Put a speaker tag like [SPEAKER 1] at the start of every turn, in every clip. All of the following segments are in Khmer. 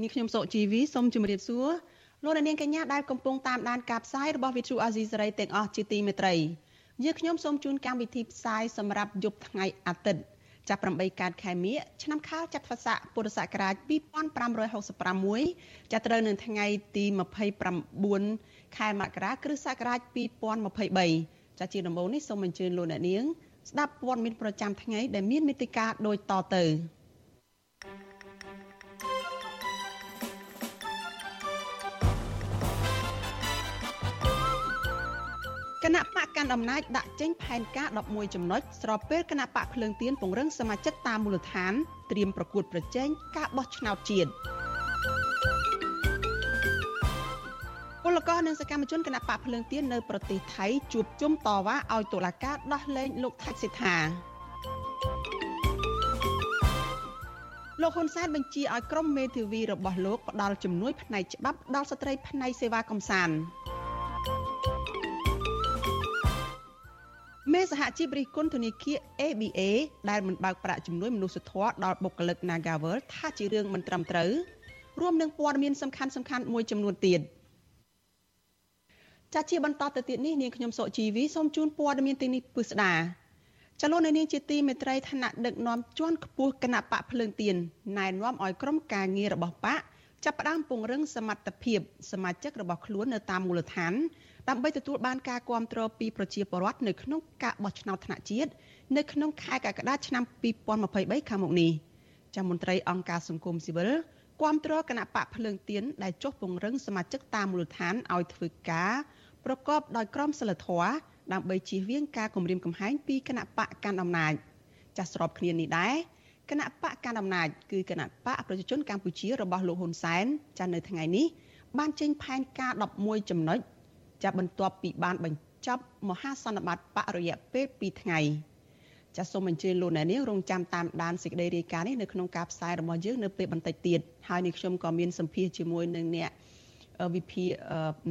[SPEAKER 1] នាងខ្ញុំសុជីវីសូមជម្រាបសួរលោកអ្នកនាងកញ្ញាដែលកំពុងតាមដានការផ្សាយរបស់ Vithu Azisari ទាំងអស់ជាទីមេត្រីយើងខ្ញុំសូមជូនកម្មវិធីផ្សាយសម្រាប់យប់ថ្ងៃអាទិត្យចាប់8កើតខែមិញឆ្នាំខាលចត្វាស័កពុរសករាជ2566ចាប់ត្រូវនៅថ្ងៃទី29ខែមករាគ្រិស្តសករាជ2023ចាជាដំបូងនេះសូមអញ្ជើញលោកអ្នកនាងស្ដាប់ព័ត៌មានប្រចាំថ្ងៃដែលមានមេតិការដូចតទៅ គណៈបកកាន់អំណាចដាក់ចេញផែនការ11ចំណុចស្របពេលគណៈបកភ្លើងទៀនពង្រឹងសមាជិកតាមមូលដ្ឋានត្រៀមប្រកួតប្រជែងការបោះឆ្នោតជាតិពលករនិងសកម្មជនគណៈបកភ្លើងទៀននៅប្រទេសថៃជួបជុំតវ៉ាឲ្យតុលាការដោះលែងលោកថៃសិដ្ឋាលោកហ៊ុនសែនបញ្ជាឲ្យក្រុមមេធាវីរបស់លោកផ្ដល់ជំនួយផ្នែកច្បាប់ដល់ស្ត្រីផ្នែកសេវាកំសាន្ត មេសហជីពរិះគន់ធនាគារ ABA ដែលមិនបើកប្រាក់ជំនួយមនុស្សធម៌ដល់បុគ្គលិក Nagavel ថាជារឿងមិនត្រឹមត្រូវរួមនឹងព័ត៌មានសំខាន់សំខាន់មួយចំនួនទៀតចាស់ជាបន្តទៅទៀតនេះនាងខ្ញុំសុជីវីសូមជូនព័ត៌មានទីនេះពិស្ដាចលនានាងជាទីមេត្រីឋានៈដឹកនាំជាន់ខ្ពស់គណៈបកភ្លើងទៀនណែនាំឲ្យក្រុមការងាររបស់បកចាប់ផ្ដើមពង្រឹងសមត្ថភាពសមាជិករបស់ខ្លួននៅតាមមូលដ្ឋាន ដើម្បីទទួលបានការគ្រប់គ្រងពីប្រជាពលរដ្ឋនៅក្នុងការបោះឆ្នោតថ្នាក់ជាតិនៅក្នុងខែកក្កដាឆ្នាំ2023ខាងមុខនេះចាមន្ត្រីអង្គការសង្គមស៊ីវិលគ្រប់គ្រងគណៈបកភ្លើងទៀនដែលចុះពង្រឹងសមាជិកតាមមូលដ្ឋានឲ្យធ្វើការប្រកបដោយក្រមសីលធម៌ដើម្បីជៀសវាងការគំរាមកំហែងពីគណៈបកកាន់អំណាចចាស់ស្របគ្នានេះដែរគណៈបកកាន់អំណាចគឺគណៈបកប្រជាជនកម្ពុជារបស់លោកហ៊ុនសែនចានៅថ្ងៃនេះបានចេញផែនការ11ចំណុច ចាប់បន្ទាប់ពីបានបញ្ចប់មហាសន្និបាតបរិយៈពេល2ថ្ងៃចាសសូមអញ្ជើញលោកអ្នកនាងរងចាំតាមដានសេចក្តីរាយការណ៍នេះនៅក្នុងការផ្សាយរបស់យើងនៅពេលបន្តិចទៀតហើយនេះខ្ញុំក៏មានសម្ភារជាមួយនឹងអ្នកវិភា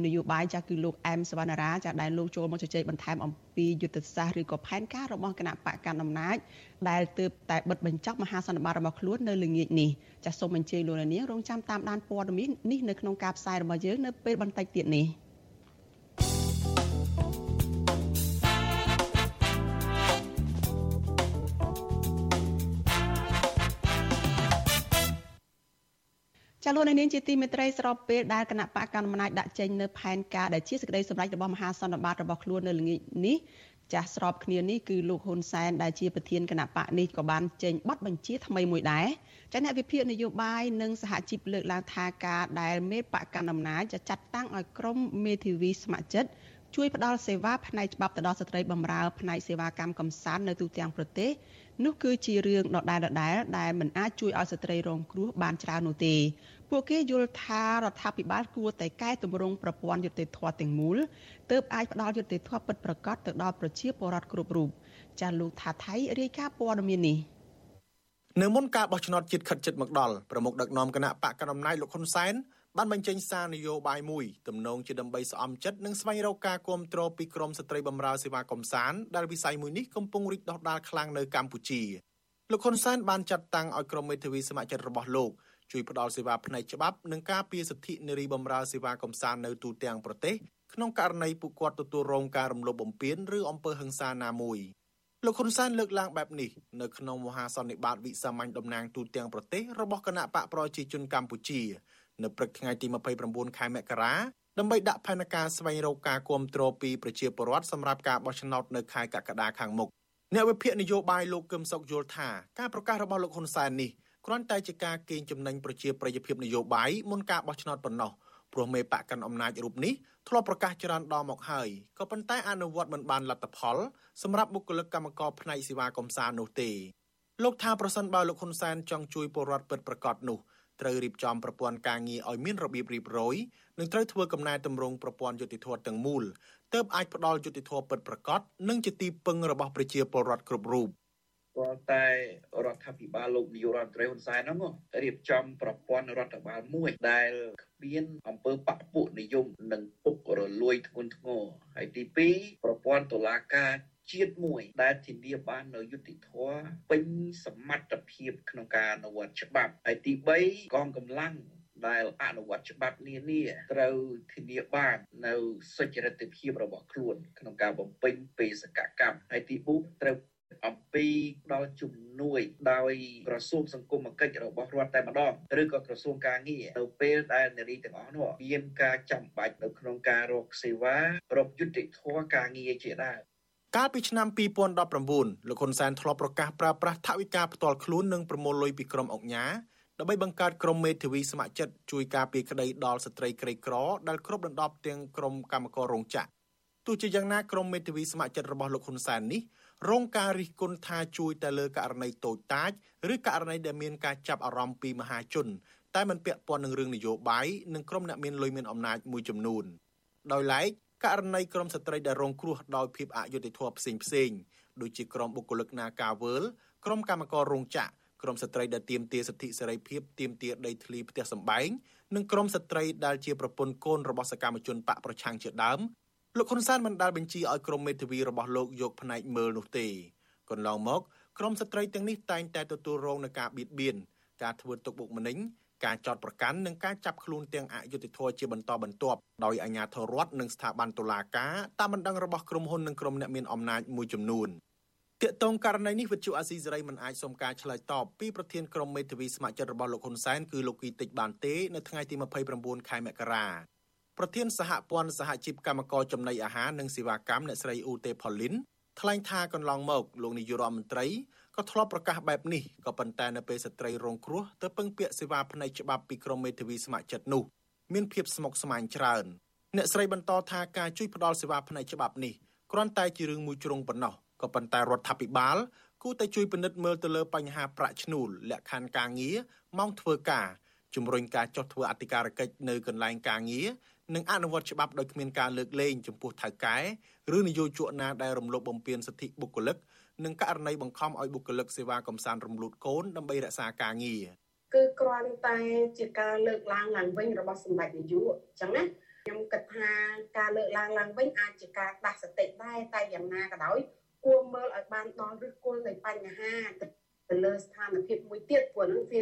[SPEAKER 1] នយោបាយចាស់គឺលោកអែមសវណ្ណារាចាស់ដែលលោកចូលមកជជែកបន្ថែមអំពីយុទ្ធសាស្ត្រឬក៏ផែនការរបស់គណៈបកកណ្ដាលអំណាចដែលទើបតែបិទបញ្ចប់មហាសន្និបាតរបស់ខ្លួននៅល្ងាចនេះចាសសូមអញ្ជើញលោកនាងរងចាំតាមដានព័ត៌មាននេះនៅក្នុងការផ្សាយរបស់យើងនៅពេលបន្តិចទៀតនេះ។ ចាលោកនាងជាទីមេត្រីស្របពេលដែលគណៈបកកណ្ដាលអំណាចដាក់ចេញនៅផែនការដែលជាសេចក្តីសម្រេចរបស់មហាសន្និបាតរបស់ខ្លួននៅល្ងាចនេះចាស់ស្របគ្នានេះគឺលោកហ៊ុនសែនដែលជាប្រធានគណៈបកនេះក៏បានចេញប័ណ្ណបញ្ជាថ្មីមួយដែរចាអ្នកវិភាគនយោបាយនិងសហជីពលើកឡើងថាការដែលមេបកកណ្ដាលអំណាចចាត់តាំងឲ្យក្រុមមេធាវីស្ម័គ្រចិត្ត ជួយផ្ដល់សេវាផ្នែកច្បាប់ទៅដល់ស្ត្រីបម្រើផ្នែកសេវាកម្មកំសាន្តនៅទូទាំងប្រទេសនោះគឺជារឿងដដែលដដែលដែលមិនអាចជួយឲ្យស្ត្រីរងគ្រោះបានច្រើននោះទេពួកគេយល់ថារដ្ឋាភិបាលគួរតែកែតម្រង់ប្រព័ន្ធយុត្តិធម៌ទាំងមូលទើបអាចផ្ដល់យុត្តិធម៌ពិតប្រាកដទៅដល់ប្រជាពលរដ្ឋគ្រប់រូបចាលោកថាថៃរាយការណ៍ព័ត៌មាននេះ
[SPEAKER 2] នៅមុនការបោះឆ្នោតជាតិខិតជិតមកដល់ប្រមុខដឹកនាំគណៈបកកណ្ដាលអំណាចលោកហ៊ុនសែន បានបញ្ចេញសារនយោបាយមួយទំនងជាដើម្បីស្អំចិត្តនិងស្វែងរកការគ្រប់គ្រងពីក្រមស្ត្រីបម្រើសេវាកំសាន្តដែលវិស័យមួយនេះកំពុងរីកដុះដាលខ្លាំងនៅកម្ពុជាលោកហ៊ុនសែនបានចាត់តាំងឲ្យក្រុមមេធាវីសមាជិករបស់លោកជួយផ្ដល់សេវាផ្នែកច្បាប់និងការពារសិទ្ធិនារីបម្រើសេវាកំសាន្តនៅទូទាំងប្រទេសក្នុងករណីពួកគាត់ទទួលរងការរំលោភបំពានឬអំពើហិង្សាណាមួយលោកហ៊ុនសែនលើកឡើងបែបនេះនៅក្នុងមហាសន្និបាតវិសាមញ្ញតំណាងទូទាំងប្រទេសរបស់គណៈបកប្រជាជនកម្ពុជា នៅព្រឹកថ្ងៃទី29ខែមករាដើម្បីដាក់ផែនការស្វែងរកការគ្រប់គ្រងពីប្រជាពលរដ្ឋសម្រាប់ការបោះឆ្នោតនៅខែកក្កដាខាងមុខអ្នកវិភាគនយោបាយលោកកឹមសុខយល់ថាការប្រកាសរបស់លោកហ៊ុនសែននេះគ្រាន់តែជាការកេងចំណេញប្រជាប្រិយភាពនយោបាយមុនការបោះឆ្នោតប៉ុណ្ណោះព្រោះមេបកកាន់អំណាចរូបនេះធ្លាប់ប្រកាសច្រើនដងមកហើយក៏ប៉ុន្តែអនុវត្តមិនបានលទ្ធផលសម្រាប់បុគ្គលិកកម្មករផ្នែកសេវាកំសាន្តនោះទេលោកថាប្រសិនបើលោកហ៊ុនសែនចង់ជួយពលរដ្ឋពិតប្រាកដនោះ ត្រូវរៀបចំប្រព័ន្ធការងារឲ្យមានរបៀបរៀបរយនិងត្រូវធ្វើកំណែតម្រង់ប្រព័ន្ធយុតិធធទាំងមូលទើបអាចផ្ដល់យុតិធធពិតប្រាកដនិងជាទីពឹងរបស់ប្រជាពលរដ្ឋគ្រប់រូប
[SPEAKER 3] ព្រោះតែរដ្ឋាភិបាលលោកនាយករដ្ឋមន្ត្រីហ៊ុនសែនហ្នឹងរៀបចំប្រព័ន្ធរដ្ឋបាលមួយដែលគ្មានអង្គើបពពួកនិយមនិងពុករលួយធ្ងន់ធ្ងរហើយទី2ប្រព័ន្ធតុលាការ ជាតិមួយ ដែលធានាបាននៅយុតិធធពេញសមត្ថភាពក្នុងការអនុវត្តច្បាប់ហើយទី3កងកម្លាំងដែលអនុវត្តច្បាប់នានាត្រូវធានាបាននៅសុចរិតភាពរបស់ខ្លួន ក្នុងការបំពេញបេសកកម្មហើយទី4ត្រូវអំពីដល់ជំនួយដោយក្រសួងសង្គមគិច្ចរបស់រដ្ឋតែម្ដងឬក៏ក្រសួងការងារនៅពេលដែលនារីទាំងអស់នោះមានការចាំបាច់នៅក្នុងការរកសេវារកយុត្តិធម៌ការងារជាដើម
[SPEAKER 2] កាលពីឆ្នាំ2019លោកហ៊ុនសែនធ្លាប់ប្រកាសប្រើប្រាស់ថវិកាផ្ទាល់ខ្លួននិងប្រមូលលុយពីក្រុមអង្គញាដើម្បីបង្កើតក្រុមមេធាវីស្ម័គ្រចិត្តជួយការពារក្តីដល់ស្ត្រីក្រីក្រដែលគ្របដណ្ដប់ទាំងក្រុមកម្មកររោងចក្រទោះជាយ៉ាងណាក្រុមមេធាវីស្ម័គ្រចិត្តរបស់លោកហ៊ុនសែននេះរងការរិះគន់ថាជួយតែលើករណីតូចតាចឬករណីដែលមានការចាប់អារម្មណ៍ពីមហាជន តែមិនពាក់ព័ន្ធនឹងរឿងនយោបាយនិងក្រុមអ្នកមានលុយមានអំណាចមួយចំនួនដោយឡែក ករណីក្រុមស្ត្រីដែលរងគ្រោះដោយភាពអយុត្តិធម៌ផ្សេងផ្សេងដូចជាក្រុមបុគ្គលិកនាការវើលក្រុមកម្មកររោងចក្រក្រុមស្ត្រីដែលទាមទារសិទ្ធិសេរីភាពទាមទារដីធ្លីផ្ទះសម្បែងនិងក្រុមស្ត្រីដែលជាប្រពន្ធកូនរបស់សកម្មជនបកប្រឆាំងជាដើមលោកហ៊ុនសែនមិនដាល់បញ្ជាឲ្យក្រុមមេធាវីរបស់លោកយកផ្នែកមើលនោះទេកន្លងមកក្រុមស្ត្រីទាំងនេះតែងតែទទួលរងនឹងការបៀតបៀនការធ្វើទុកបុកម្នេញ ការចោតប្រកាន់និងការចាប់ខ្លួនទាំងអយុធធរជាបន្តបន្ទាប់ដោយអាជ្ញាធររដ្ឋនិងស្ថាប័នតុលាការតាមបណ្ដឹងរបស់ក្រុមហ៊ុននិងក្រុមអ្នកមានអំណាចមួយចំនួនទាក់ទងករណីនេះវិទ្យុអាស៊ីសេរីមិនអាចសុំការឆ្លើយតបពីប្រធានក្រុមមេធាវីស្ម័គ្រចិត្តរបស់លោកហ៊ុនសែនគឺលោកគីតិចបានទេនៅថ្ងៃទី29ខែមករាប្រធានសហព័ន្ធសហជីពកម្មករចំណីអាហារនិងសេវាកម្មអ្នកស្រីអ៊ូតេផូលីនថ្លែងថាកន្លងមកលោកនាយករដ្ឋមន្ត្រី ក៏ធ្លាប់ប្រកាសបែបនេះក៏ប៉ុន្តែនៅពេលស្ត្រីរងគ្រោះទៅពឹងពាក់សេវាផ្នែកច្បាប់ពីក្រមមេធាវីស្ម័គ្រចិត្តនោះមានភាពស្មុគស្មាញច្រើនអ្នកស្រីបន្តថាការជួយផ្ដល់សេវាផ្នែកច្បាប់នេះគ្រាន់តែជារឿងមួយជ្រុងប៉ុណ្ណោះក៏ប៉ុន្តែរដ្ឋាភិបាលគួរតែជួយពិនិត្យមើលទៅលើបញ្ហាប្រាក់ឈ្នួលលក្ខខណ្ឌការងារម៉ោងធ្វើការជំរុញការចុះធ្វើអធិការកិច្ចនៅកន្លែងការងារនិងអនុវត្តច្បាប់ដោយគ្មានការលើកលែងចំពោះថៅកែឬនយោជកណាដែលរំលោភបំពានសិទ្ធិបុគ្គលិក និងករណីបង្ខំឲ្យបុគ្គលិកសេវាកំសាន្តរំលូតកូនដើម្បីរក្សាការងារ
[SPEAKER 4] គឺគ្រាន់តែជាការលើកឡើងឡើងវិញរបស់សម្ដេចនាយកអញ្ចឹងណាខ្ញុំគិតថាការលើកឡើងឡើងវិញអាចជាការដាស់សតិដែរតែយ៉ាងណាក៏ដោយគួរមើលឲ្យបានដល់ឫសគល់នៃបញ្ហាទៅលើស្ថានភាពមួយទៀតព្រោះនឹងវា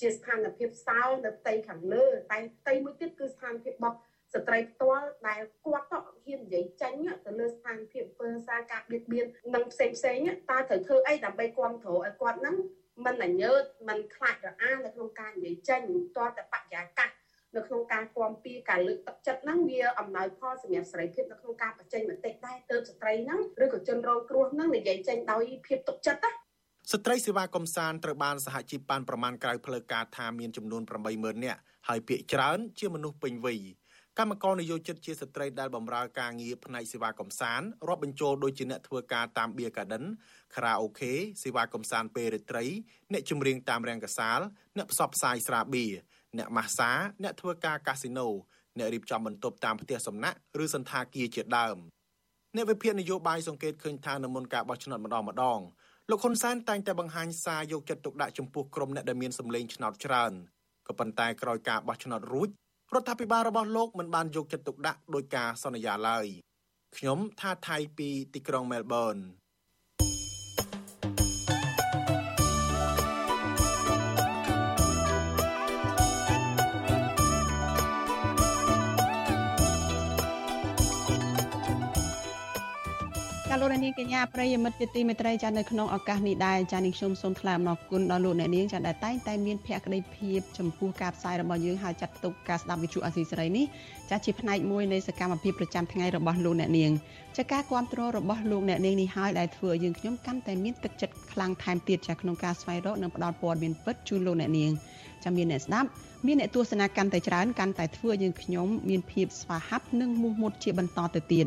[SPEAKER 4] ជាស្ថានភាពសោនៅផ្ទៃខាងលើតែផ្ទៃមួយទៀតគឺស្ថានភាពរបស់ ស្ត្រីផ្ទាល់ដែលគាត់ទៅហ៊ាននិយាយចេញទៅលើស្ថានភាពពើសារការបៀតបៀននិងផ្សេងផ្សេងតើត្រូវធ្វើអីដើម្បីគ្រប់គ្រងឲ្យគាត់ហ្នឹងមិនអញើតមិនខ្លាចរអានៅក្នុងការនិយាយចេញតើតែបរិយាកាសនៅក្នុងការគាំពៀការលើកទឹកចិត្តហ្នឹងវាអំណោយផលសម្រាប់សេរីភាពនៅក្នុងការបញ្ចេញមតិដែរទៅស្ត្រីហ្នឹងឬក៏ជនរងគ្រោះហ្នឹងនិយាយចេញដោយភាពទុកចិត្តណា
[SPEAKER 2] ស្ត្រីសេវាកំសាន្តត្រូវបានសហជីពបានប្រមាណក្រៅផ្លូវការថាមានចំនួន80000នាក់ហើយភាគច្រើនជាមនុស្សពេញវ័យ កម្មករនិយោជិតជាស្ត្រីដែលបម្រើការងារផ្នែកសេវាកំសាន្តរាប់បញ្ចូលដូចជាអ្នកធ្វើការតាមបៀកាដិនខារ៉ាអូខេសេវាកំសាន្តពេលរាត្រី អ្នកចម្រៀងតាមរាំងកាសាល អ្នកផ្សព្វផ្សាយស្រាបៀរអ្នកម៉ាស្សាអ្នកធ្វើការកាស៊ីណូអ្នករៀបចំបន្ទប់តាមផ្ទះសំណាក់ឬសន្តាគារជាដើមអ្នកវិភាគនយោបាយសង្កេតឃើញថានៅមុនការបោះឆ្នោតម្ដងម្ដងលោកហ៊ុនសែនតែងតែបង្ហាញសារយកចិត្តទុកដាក់ចំពោះក្រុមអ្នកដែលមានសម្លេងឆ្នោតច្រើនក៏ប៉ុន្តែក្រោយការបោះឆ្នោតរួច រដ្ឋាភិបាលរបស់លោកមិនបានយកចិត្តទុកដាក់ដោយការសន្យាឡើយខ្ញុំថាថៃពីទីក្រុងមែលប៊ន
[SPEAKER 1] លោកនាងកញ្ញាប្រិយមិត្តជាទីមេត្រីចានៅក្នុងឱកាសនេះដែរចានាងខ្ញុំសូមថ្លែងអំណរគុណដល់លោកអ្នកនាងចាដែលតែងតែមានភក្ដីភាពចំពោះការផ្សាយរបស់យើងហើយចាត់ទុកការស្ដាប់វិទ្យុអាស៊ីសេរីនេះចាជាផ្នែកមួយនៃសកម្មភាពប្រចាំថ្ងៃរបស់លោកអ្នកនាងចាការគ្រប់គ្រងរបស់លោកអ្នកនាងនេះហើយដែលធ្វើឲ្យយើងខ្ញុំកាន់តែមានទឹកចិត្តខ្លាំងថែមទៀតចាក្នុងការស្វែងរកនិងផ្តល់ព័ត៌មានពិតជូនលោកអ្នកនាងចាំមានអ្នកស្ដាប់មានអ្នកទស្សនាកាន់តែច្រើនកាន់តែធ្វើយើងខ្ញុំមានភាពស្វាហាប់និងមោះមុតជាបន្តទៅទៀត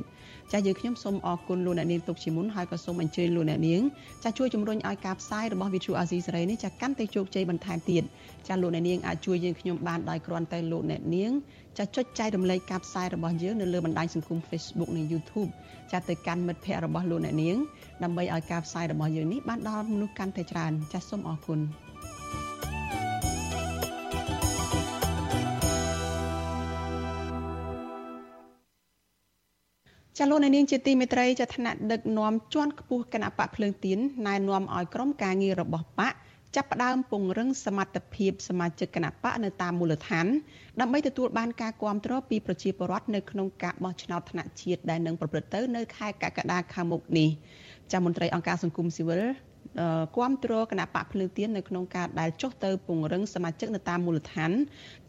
[SPEAKER 1] ចាស់យើងខ្ញុំសូមអរគុណលោកអ្នកនាងទុកជាមុនហើយក៏សូមអញ្ជើញលោកអ្នកនាងចាស់ជួយជំរុញឲ្យការផ្សាយរបស់ Vithu Azizi សេរីនេះចាស់កាន់តែជោគជ័យបន្ថែមទៀតចាស់លោកអ្នកនាងអាចជួយយើងខ្ញុំបានដោយគ្រាន់តែលោកអ្នកនាងចាស់ចុចចែករំលែកការផ្សាយរបស់យើងនៅលើបណ្ដាញសង្គម Facebook និង YouTube ចាស់ទៅកាន់មិត្តភ័ក្តិរបស់លោកអ្នកនាងដើម្បីឲ្យការផ្សាយរបស់យើងនេះបានដល់មនុស្សកាន់តែច្រើនចាស់សូមអរគុណ ចាលោកនាងជាទីមេត្រីចាថ្នាក់ដឹកនាំជាន់ខ្ពស់គណៈបកភ្លើងទៀនណែនាំឲ្យក្រុមការងាររបស់បកចាប់ផ្ដើមពង្រឹងសមត្ថភាពសមាជិកគណៈបកនៅតាមមូលដ្ឋានដើម្បីទទួលបានការគ្រប់គ្រងពីប្រជាពលរដ្ឋនៅក្នុងការបោះឆ្នោតថ្នាក់ជាតិដែលនឹងប្រព្រឹត្តទៅនៅខែកក្កដាខាងមុខនេះចាមន្ត្រីអង្គការសង្គមស៊ីវិល គ្រប់គ្រងគណៈបកភ្លើងទៀននៅក្នុងការដែលចុះទៅពង្រឹងសមាជិកនៅតាមមូលដ្ឋាន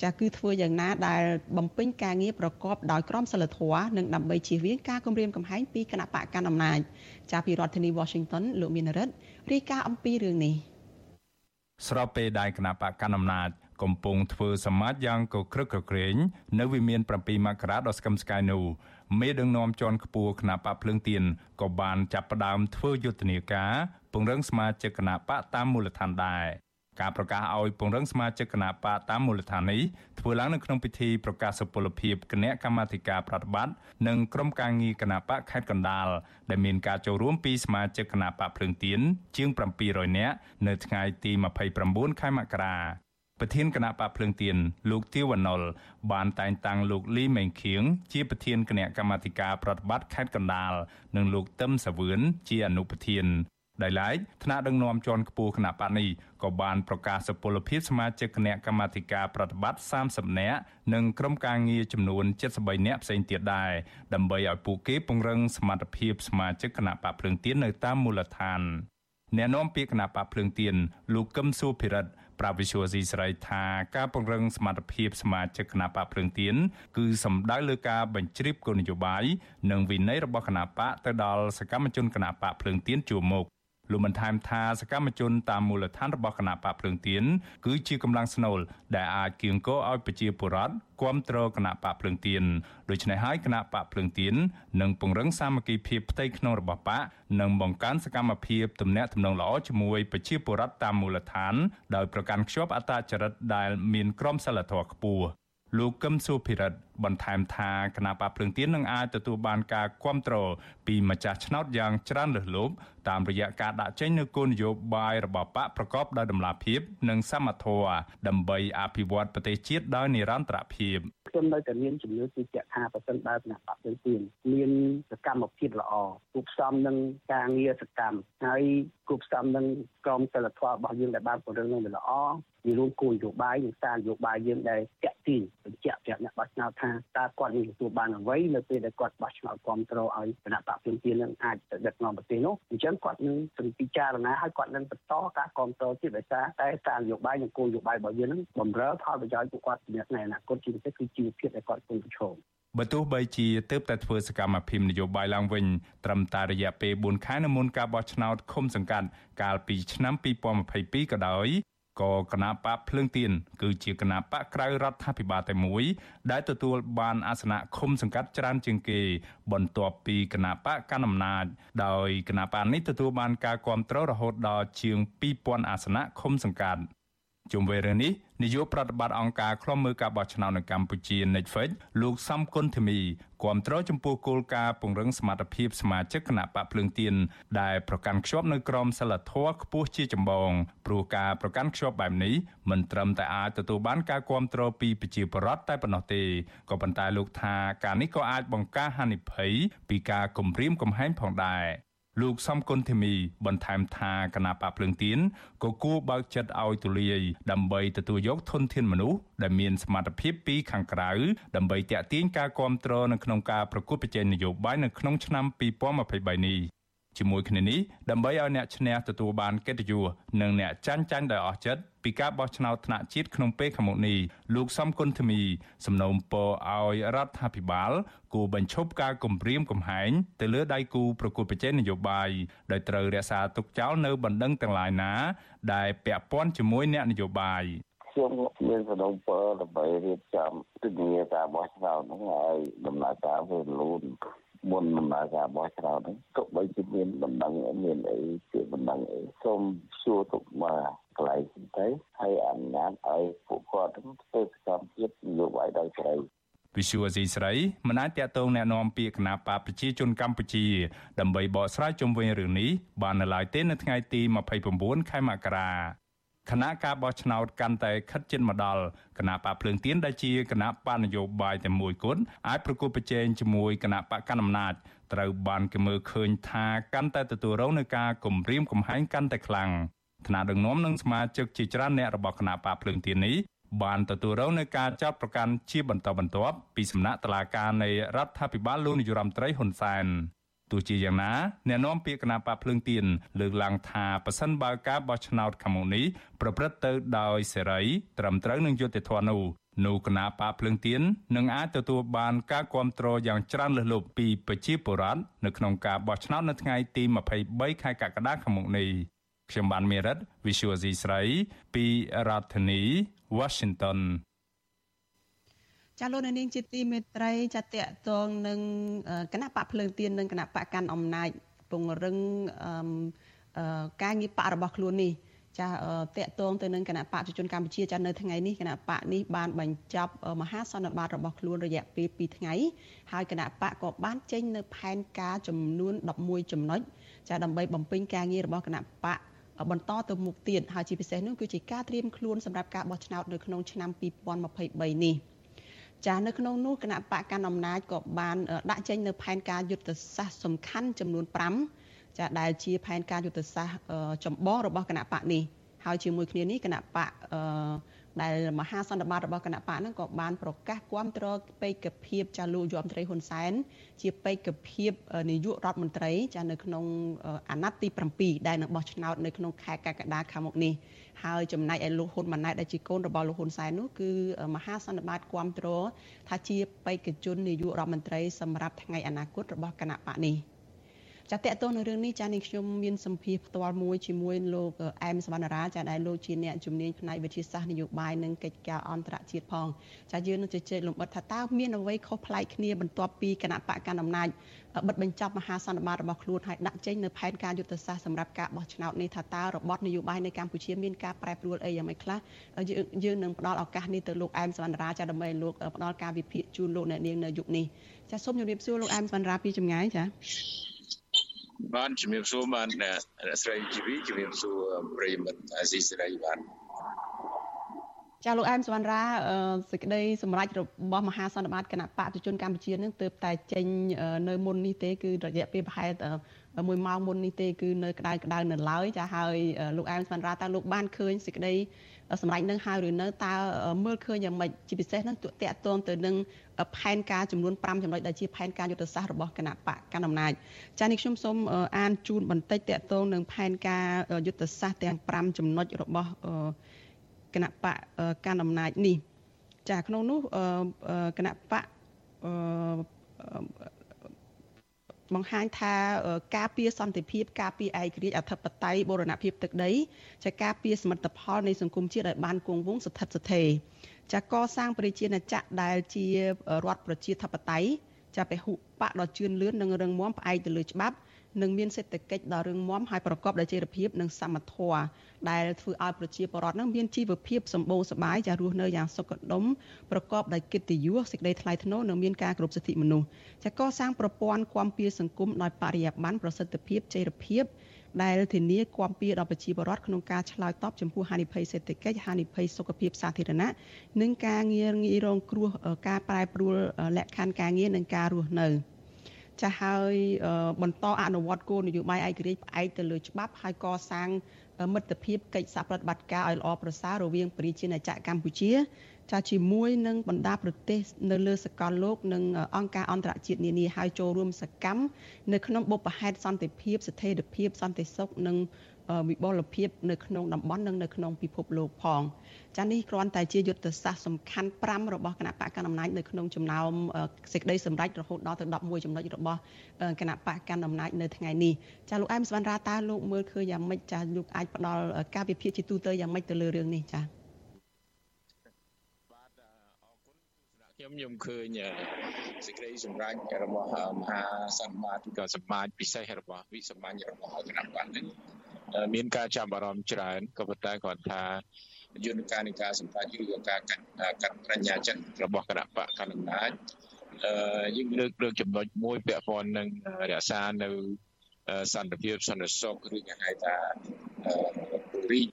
[SPEAKER 1] ចាគឺធ្វើយ៉ាងណាដែលបំពេញការងារប្រកបដោយក្រមសីលធម៌និងដើម្បីជៀសវាងការគំរាមកំហែងពីគណៈបកកណ្ដាលអំណាចចាពីរដ្ឋធានី Washington លោកមានរិទ្ធរាយការណ៍អំពីរឿងនេះ
[SPEAKER 5] ស្របពេលដែលគណៈបកកណ្ដាលអំណាចកំពុងធ្វើសមាជយ៉ាងកក្រឹកកក្រែងនៅវិមាន7មករាដ៏ស្កឹមស្កាយនោះ មេដឹកនាំជាន់ខ្ពស់គណៈបកភ្លើងទៀនក៏បានចាប់ផ្ដើមធ្វើយុទ្ធនាការពង្រឹងសមាជិកគណៈបកតាមមូលដ្ឋានដែរការប្រកាសឲ្យពង្រឹងសមាជិកគណៈបកតាមមូលដ្ឋាននេះធ្វើឡើងនៅក្នុងពិធីប្រកាសសុពលភាពគណៈកម្មាធិការប្រតិបត្តិនិងក្រុមការងារគណៈបកខេត្តកណ្ដាលដែលមានការចូលរួមពីសមាជិកគណៈបកភ្លើងទៀនជាង700នាក់នៅថ្ងៃទី29ខែមករា ប្រធានគណៈបកភ្លើងទៀនលោកទាវវណ្ណុលបានតែងតាំងលោកលីមេងខៀងជាប្រធានគណៈកម្មាធិការប្រតិបត្តិខេត្តកណ្ដាលនិងលោកទឹមសាវឿនជាអនុប្រធានដោយឡែកថ្នាក់ដឹកនាំជាន់ខ្ពស់គណៈបកនេះក៏បានប្រកាសសុពលភាពសមាជិកគណៈកម្មាធិការប្រតិបត្តិ30នាក់និងក្រុមការងារចំនួន73នាក់ផ្សេងទៀតដែរដើម្បីឲ្យពួកគេពង្រឹងសមត្ថភាពសមាជិកគណៈបកភ្លើងទៀននៅតាមមូលដ្ឋានអ្នកនាំពាក្យគណៈបកភ្លើងទៀនលោកកឹមសុភិរិទ្ធ ប្រាវិសុវស៊ីស្រីថាការពង្រឹងសមត្ថភាពសមាជិកគណៈបកភ្លើងទៀនគឺសំដៅលើការបញ្ជ្រាបគោលនយោបាយនិងវិន័យរបស់គណៈបកទៅដល់សកម្មជនគណៈបកភ្លើងទៀនជួរមុខ លោកបានថែមថាសកម្មជនតាមមូលដ្ឋានរបស់គណៈបកភ្លើងទៀនគឺជាកម្លាំងស្នូលដែលអាចគៀងគរឲ្យប្រជាពលរដ្ឋគ្រប់គ្រងគណៈបកភ្លើងទៀនដូច្នេះហើយគណៈបកភ្លើងទៀននឹងពង្រឹងសាមគ្គីភាពផ្ទៃក្នុងរបស់បកនិងបង្កើនសកម្មភាពទំនាក់ទំនងល្អជាមួយប្រជាពលរដ្ឋតាមមូលដ្ឋានដោយប្រកាន់ខ្ជាប់អត្តចរិតដែលមានក្រមសីលធម៌ខ្ពស់ លោកកឹមសុភិរិទ្ធបន្ថែមថាគណៈបកភ្លើងទៀននឹងអាចទទួលបានការគ្រប់គ្រងពីម្ចាស់ឆ្នោតយ៉ាងច្រើនលើសលប់តាមរយៈការដាក់ចេញនូវគោលនយោបាយរបស់បកប្រកបដោយតម្លាភាព និងសមធម៌ដើម្បីអភិវឌ្ឍប្រទេសជាតិដោយនិរន្តរភាព
[SPEAKER 6] ខ្ញុំនៅតែមានជំនឿជឿជាក់ថាប្រសិនបើគណៈបកភ្លើងទៀនមានសកម្មភាពល្អគូផ្សំនឹងការងារសកម្មហើយគូផ្សំនឹងក្រមសីលធម៌របស់យើងដែលបានពង្រឹងនឹងវាល្អវារួមគោលនយោបាយនិងសារនយោបាយយើងដែលតាក់ទាញបញ្ជាក់ប្រាប់អ្នកបោះឆ្នោតថាតើគាត់នឹងទទួលបានអ្វីនៅពេលដែលគាត់បោះឆ្នោតគ្រប់គ្រងឲ្យគណៈបកភ្លើងទៀននឹងអាចទៅដឹកនាំប្រទេសនោះអញ្ចឹងគាត់នឹងពិចារណាហើយគាត់នឹងបន្តការគ្រប់គ្រងទៀតដោយសារតែសារនយោបាយនិងគោលនយោបាយរបស់យើងនឹងបំរើផលប្រយោជន៍ពួកគាត់ជាអ្នកអនាគតជាពិសេសគឺជីវភាពដែលគាត់កំពុងប្រឈម
[SPEAKER 5] បើទោះបីជាទើបតែធ្វើសកម្មភាពនយោបាយឡើងវិញត្រឹមតែរយៈពេល4ខែនៅមុនការបោះឆ្នោតឃុំសង្កាត់កាលពីឆ្នាំ2022ក៏ដោយក៏គណៈបកភ្លើងទៀនគឺជាគណៈបកក្រៅរដ្ឋាភិបាលតែមួយ ដែលទទួលបានអាសនៈឃុំសង្កាត់ច្រើនជាងគេ បន្ទាប់ពីគណៈបកកណ្ដាលអំណាចដោយគណៈបកនេះទទួលបានការគ្រប់គ្រងរហូតដល់ជាង2000អាសនៈឃុំសង្កាត់ ជុំវិញរឿងនេះនាយកប្រតិបត្តិអង្គការឃ្លាំមើលការបោះឆ្នោតនៅកម្ពុជា Netflix លោកសំគុណធីមីគាំទ្រចំពោះគោលការណ៍ពង្រឹងសមត្ថភាពសមាជិកគណៈបកភ្លើងទៀនដែលប្រកាន់ខ្ជាប់នៅក្រមសីលធម៌ខ្ពស់ជាចម្បងព្រោះការប្រកាន់ខ្ជាប់បែបនេះមិនត្រឹមតែអាចទទួលបានការគាំទ្រពីប្រជាពលរដ្ឋតែប៉ុណ្ណោះទេក៏ប៉ុន្តែលោកថាការនេះក៏អាចបង្ការហានិភ័យពីការគំរាមកំហែងផងដែរ លោកសំគុណធីមីបន្ថែមថាគណៈបកភ្លើងទៀនក៏គួរបើកចិត្តឲ្យទូលាយដើម្បីទទួលយកធនធានមនុស្សដែលមានសមត្ថភាពពីខាងក្រៅដើម្បីតាក់ទាញការគ្រប់គ្រងនៅក្នុងការប្រកួតប្រជែងនយោបាយនៅក្នុងឆ្នាំ2023នេះ ជាមួយគ្នានេះដើម្បីឲ្យអ្នកឈ្នះទទួលបានកិត្តិយសនិងអ្នកចាញ់ចាញ់ដោយអស់ចិត្តពីការបោះឆ្នោតថ្នាក់ជាតិក្នុងពេលខាងមុខនេះលោកសំគុណធីមីសំណូមពរឲ្យរដ្ឋាភិបាលគួរបញ្ឈប់ការគំរាមកំហែងទៅលើដៃគូប្រកួតប្រជែងនយោបាយដោយត្រូវរក្សាទុកចោលនៅបណ្ដឹងទាំងឡាយណា ដែលពាក់ព័ន្ធជាមួយអ្នកនយោបាយ
[SPEAKER 7] ខ្ញុំមានសំណពរដើម្បីរៀបចំទិធាការបោះឆ្នោតហ្នឹងឲ្យដំណើរការវាលូន មុនដំណើរការបោះឆ្នោតហ្នឹងទោះបីជាមានបណ្ដឹងមានអីជាបណ្ដឹងអីសូមសួរទុកមកកន្លែងទៅហើយអនុញ្ញាតឲ្យពួកគាត់ធ្វើសកម្មភាពនយោបាយដោយស្រី
[SPEAKER 5] វិសុវអេស្រីមិនអាចតតងแนะនាំពាក្យគណៈបកប្រជាជនកម្ពុជាដើម្បីបកស្រាយជុំវិញរឿងនេះបាននៅឡើយទេនៅថ្ងៃទី29ខែមករា គណៈការបោះឆ្នោតកាន់តែខិតជិតមកដល់គណៈបកភ្លើងទៀនដែលជាគណៈបកនយោបាយតែមួយគត់អាចប្រគល់ប្រជែងជាមួយគណៈបកកណ្ដាលអំណាចត្រូវបានគេមើលឃើញថាកាន់តែទទួលរងនឹងការគំរាមកំហែងកាន់តែខ្លាំងថ្នាក់ដឹកនាំនិងសមាជិកជាច្រើនអ្នករបស់គណៈបកភ្លើងទៀននេះបានទទួលរងនឹងការចោទប្រកាន់ជាបន្តបន្ទាប់ពីសំណាក់តុលាការនៃរដ្ឋាភិបាលលោកនាយរដ្ឋមន្ត្រីហ៊ុនសែន ទោះជាយ៉ាងណាអ្នកនាំពាក្យគណៈបកភ្លើងទៀនលើកឡើងថាប៉ះសិនបើការបោះឆ្នោតខាងមុខនេះប្រព្រឹត្តទៅដោយសេរីត្រឹមត្រូវនឹងយុត្តិធម៌នោះនោះគណៈបកភ្លើងទៀននឹងអាចទទួលបានការគ្រប់គ្រងយ៉ាងច្រើនលើសលប់ពីប្រជាពលរដ្ឋនៅក្នុងការបោះឆ្នោតនៅថ្ងៃទី23ខែកក្កដាខាងមុខនេះខ្ញុំបានមេរិត Visual C ស្រីពីរដ្ឋធានី Washington
[SPEAKER 1] ចាលោកនាងជាទីមេត្រីចាតកតងនឹងគណៈបកភ្លើងទៀននិងគណៈបកកាន់អំណាចពង្រឹងការងារបករបស់ខ្លួននេះចាតកតងទៅនឹងគណៈបកប្រជាជនកម្ពុជាចានៅថ្ងៃនេះគណៈបកនេះបានបញ្ចប់មហាសន្និបាតរបស់ខ្លួនរយៈពេល2ថ្ងៃហើយគណៈបកក៏បានចេញនៅផែនការចំនួន11ចំណុចចាដើម្បីបំពេញការងាររបស់គណៈបកបន្តទៅមុខទៀតហើយជាពិសេសនោះគឺជាការត្រៀមខ្លួនសម្រាប់ការបោះឆ្នោតនៅក្នុងឆ្នាំ2023នេះ ចានៅក្នុងនោះគណៈបកកណ្ដាលអំណាចក៏បានដាក់ចេញនៅផែនការយុទ្ធសាស្ត្រសំខាន់ចំនួន5ចាដែលជាផែនការយុទ្ធសាស្ត្រចម្បងរបស់គណៈបកនេះហើយជាមួយគ្នានេះគណៈបកអឺ ដែលមហាសន្និបាតរបស់គណៈបកហ្នឹងក៏បានប្រកាសគាំទ្របេក្ខភាពចាលោកយមត្រីហ៊ុនសែនជាបេក្ខភាពនាយករដ្ឋមន្ត្រីចានៅក្នុងអាណត្តិទី7ដែលនឹងបោះឆ្នោតនៅក្នុងខែកក្កដាខាងមុខនេះហើយចំណែកឯលោកហ៊ុនម៉ាណែតដែលជាកូនរបស់លោកហ៊ុនសែននោះគឺមហាសន្និបាតគាំទ្រថាជាបេក្ខជននាយករដ្ឋមន្ត្រីសម្រាប់ថ្ងៃអនាគតរបស់គណៈបកនេះ។ ចាតកតទៅនឹងរឿងនេះចានេះខ្ញុំមានសម្ភារផ្ទាល់មួយជាមួយលោកអែមសវណ្ណរាចាដែលលោកជាអ្នកជំនាញផ្នែកវិទ្យាសាស្ត្រនយោបាយនិងកិច្ចការអន្តរជាតិផងចាយើងនឹងជជែកលំអិតថាតើមានអ្វីខុសប្លែកគ្នាបន្ទាប់ពីគណៈបកកណ្ដាលអំណាចបិទបញ្ចប់មហាសន្និបាតរបស់ខ្លួនហើយដាក់ចេញនៅផែនការយុទ្ធសាស្ត្រសម្រាប់ការបោះឆ្នោតនេះថាតើរបបនយោបាយនៅកម្ពុជាមានការប្រែប្រួលអីយ៉ាងម៉េចខ្លះយើងនឹងផ្ដល់ឱកាសនេះទៅលោកអែមសវណ្ណរាចាដើម្បីលោកផ្ដល់ការវិភាគជូនលោកអ្នកនាងនៅយុគនេះចាសូមជម្រាបសួរលោកអែមសវណ្ណរាពីចម្ងាយចា
[SPEAKER 8] បានជំរាបសួរបានស្រីជីវីជំរាបសួរប្រិយមិត្តអាស៊ីសេរីបាន
[SPEAKER 1] ចាលោកអែមសវណ្ណរាសេចក្តីសម្រេចរបស់មហាសន្និបាតគណៈបកប្រជាជនកម្ពុជានឹងទើបតែចេញនៅមុននេះទេគឺរយៈពេលប្រហែល1ម៉ោងមុននេះទេគឺនៅក្តៅក្តៅនៅឡើយចាហើយលោកអែមសវណ្ណរាតើលោកបានឃើញសេចក្តី សម្រាប់នឹងហើយឬនៅតើមើលឃើញយ៉ាងម៉េចជាពិសេសនឹងតកតងទៅនឹងផែនការចំនួន5ចំណុចដែលជាផែនការយុទ្ធសាស្ត្ររបស់គណៈបកកណ្ដាលអំណាចចានេះខ្ញុំសូមអានជូនបន្តិចតកតងនឹងផែនការយុទ្ធសាស្ត្រទាំង5ចំណុចរបស់គណៈបកកណ្ដាលអំណាចនេះចាក្នុងនោះគណៈបក បង្ហាញថាការពារសន្តិភាពការពារឯករាជ្យអធិបតេយ្យបូរណភាពទឹកដីចាការពារសមិទ្ធផលនៃសង្គមជាតិឲ្យបានគង់វង្សស្ថិតស្ថេរចាកសាងប្រជាណាចក្រដែលជារដ្ឋប្រជាធិបតេយ្យចាពហុបកដ៏ជឿនលឿននិងរឹងមាំផ្អែកទៅលើច្បាប់ និងមានសេដ្ឋកិច្ចដ៏រឹងមាំហើយប្រកបដោយចីរភាពនិងសមធម៌ដែលធ្វើឲ្យប្រជាពលរដ្ឋនឹងមានជីវភាពសម្បូរសប្បាយចារស់នៅយ៉ាងសុខដុមប្រកបដោយកិត្តិយសសេចក្តីថ្លៃថ្នូរនិងមានការគោរពសិទ្ធិមនុស្សចាកសាងប្រព័ន្ធគាំពៀសង្គមដោយបរិយាបន្នប្រសិទ្ធភាពចីរភាពដែលធានាគាំពៀដល់ប្រជាពលរដ្ឋក្នុងការឆ្លើយតបចំពោះហានិភ័យសេដ្ឋកិច្ចហានិភ័យសុខភាពសាធារណៈនិងការងារងាយរងគ្រោះការប្រែប្រួលលក្ខខណ្ឌការងារនិងការរស់នៅ។ ចាស់ហើយបន្តអនុវត្តគោលនយោបាយឯករាជ្យផ្អែកទៅលើច្បាប់ហើយកសាងមិត្តភាពកិច្ចសហប្រតិបត្តិការឲ្យល្អប្រសើររវាងប្រជាណាចក្រកម្ពុជាចាជាមួយនឹងបណ្ដាប្រទេសនៅលើសកលលោកនិងអង្គការអន្តរជាតិនានាហើយចូលរួមសកម្មនៅក្នុងបុព្វហេតុសន្តិភាពស្ថិរភាពសន្តិសុខនិង វិបលភាពនៅក្នុងតំបន់និងនៅក្នុងពិភពលោកផងចានេះគ្រាន់តែជាយុទ្ធសាស្ត្រសំខាន់5របស់គណៈបកកណ្ដាលអំណាចនៅក្នុងចំណោមសេចក្តីសម្រេចរហូតដល់ទៅ11ចំណុចរបស់គណៈបកកណ្ដាលអំណាចនៅថ្ងៃនេះចាលោកអែមសវណ្ណរាតើលោកមើលឃើញយ៉ាងម៉េចចាលោកអាចផ្ដល់ការវិភាគជាទូទៅយ៉ាងម៉េចទៅលើរឿងនេះចា
[SPEAKER 8] ខ្ញុំខ្ញុំឃើញសេចក្តីសម្រេចរបស់មហាសន្មាធិការសមាជពិសេសរបស់វិសមាញរបស់គណៈបកនេះ មានការចាប់អារម្មណ៍ច្រើនក៏ប៉ុន្តែគាត់ថាយន្តការនៃការសម្រេចឬក៏ការកាត់កាត់ប្រញ្ញាចិត្តរបស់គណៈបកកណ្ដាលអំណាចអឺយើងលើកលើកចំណុចមួយពាក់ព័ន្ធនឹងរក្សានៅសន្តិភាពសន្តិសុខឬគេហៅថារីក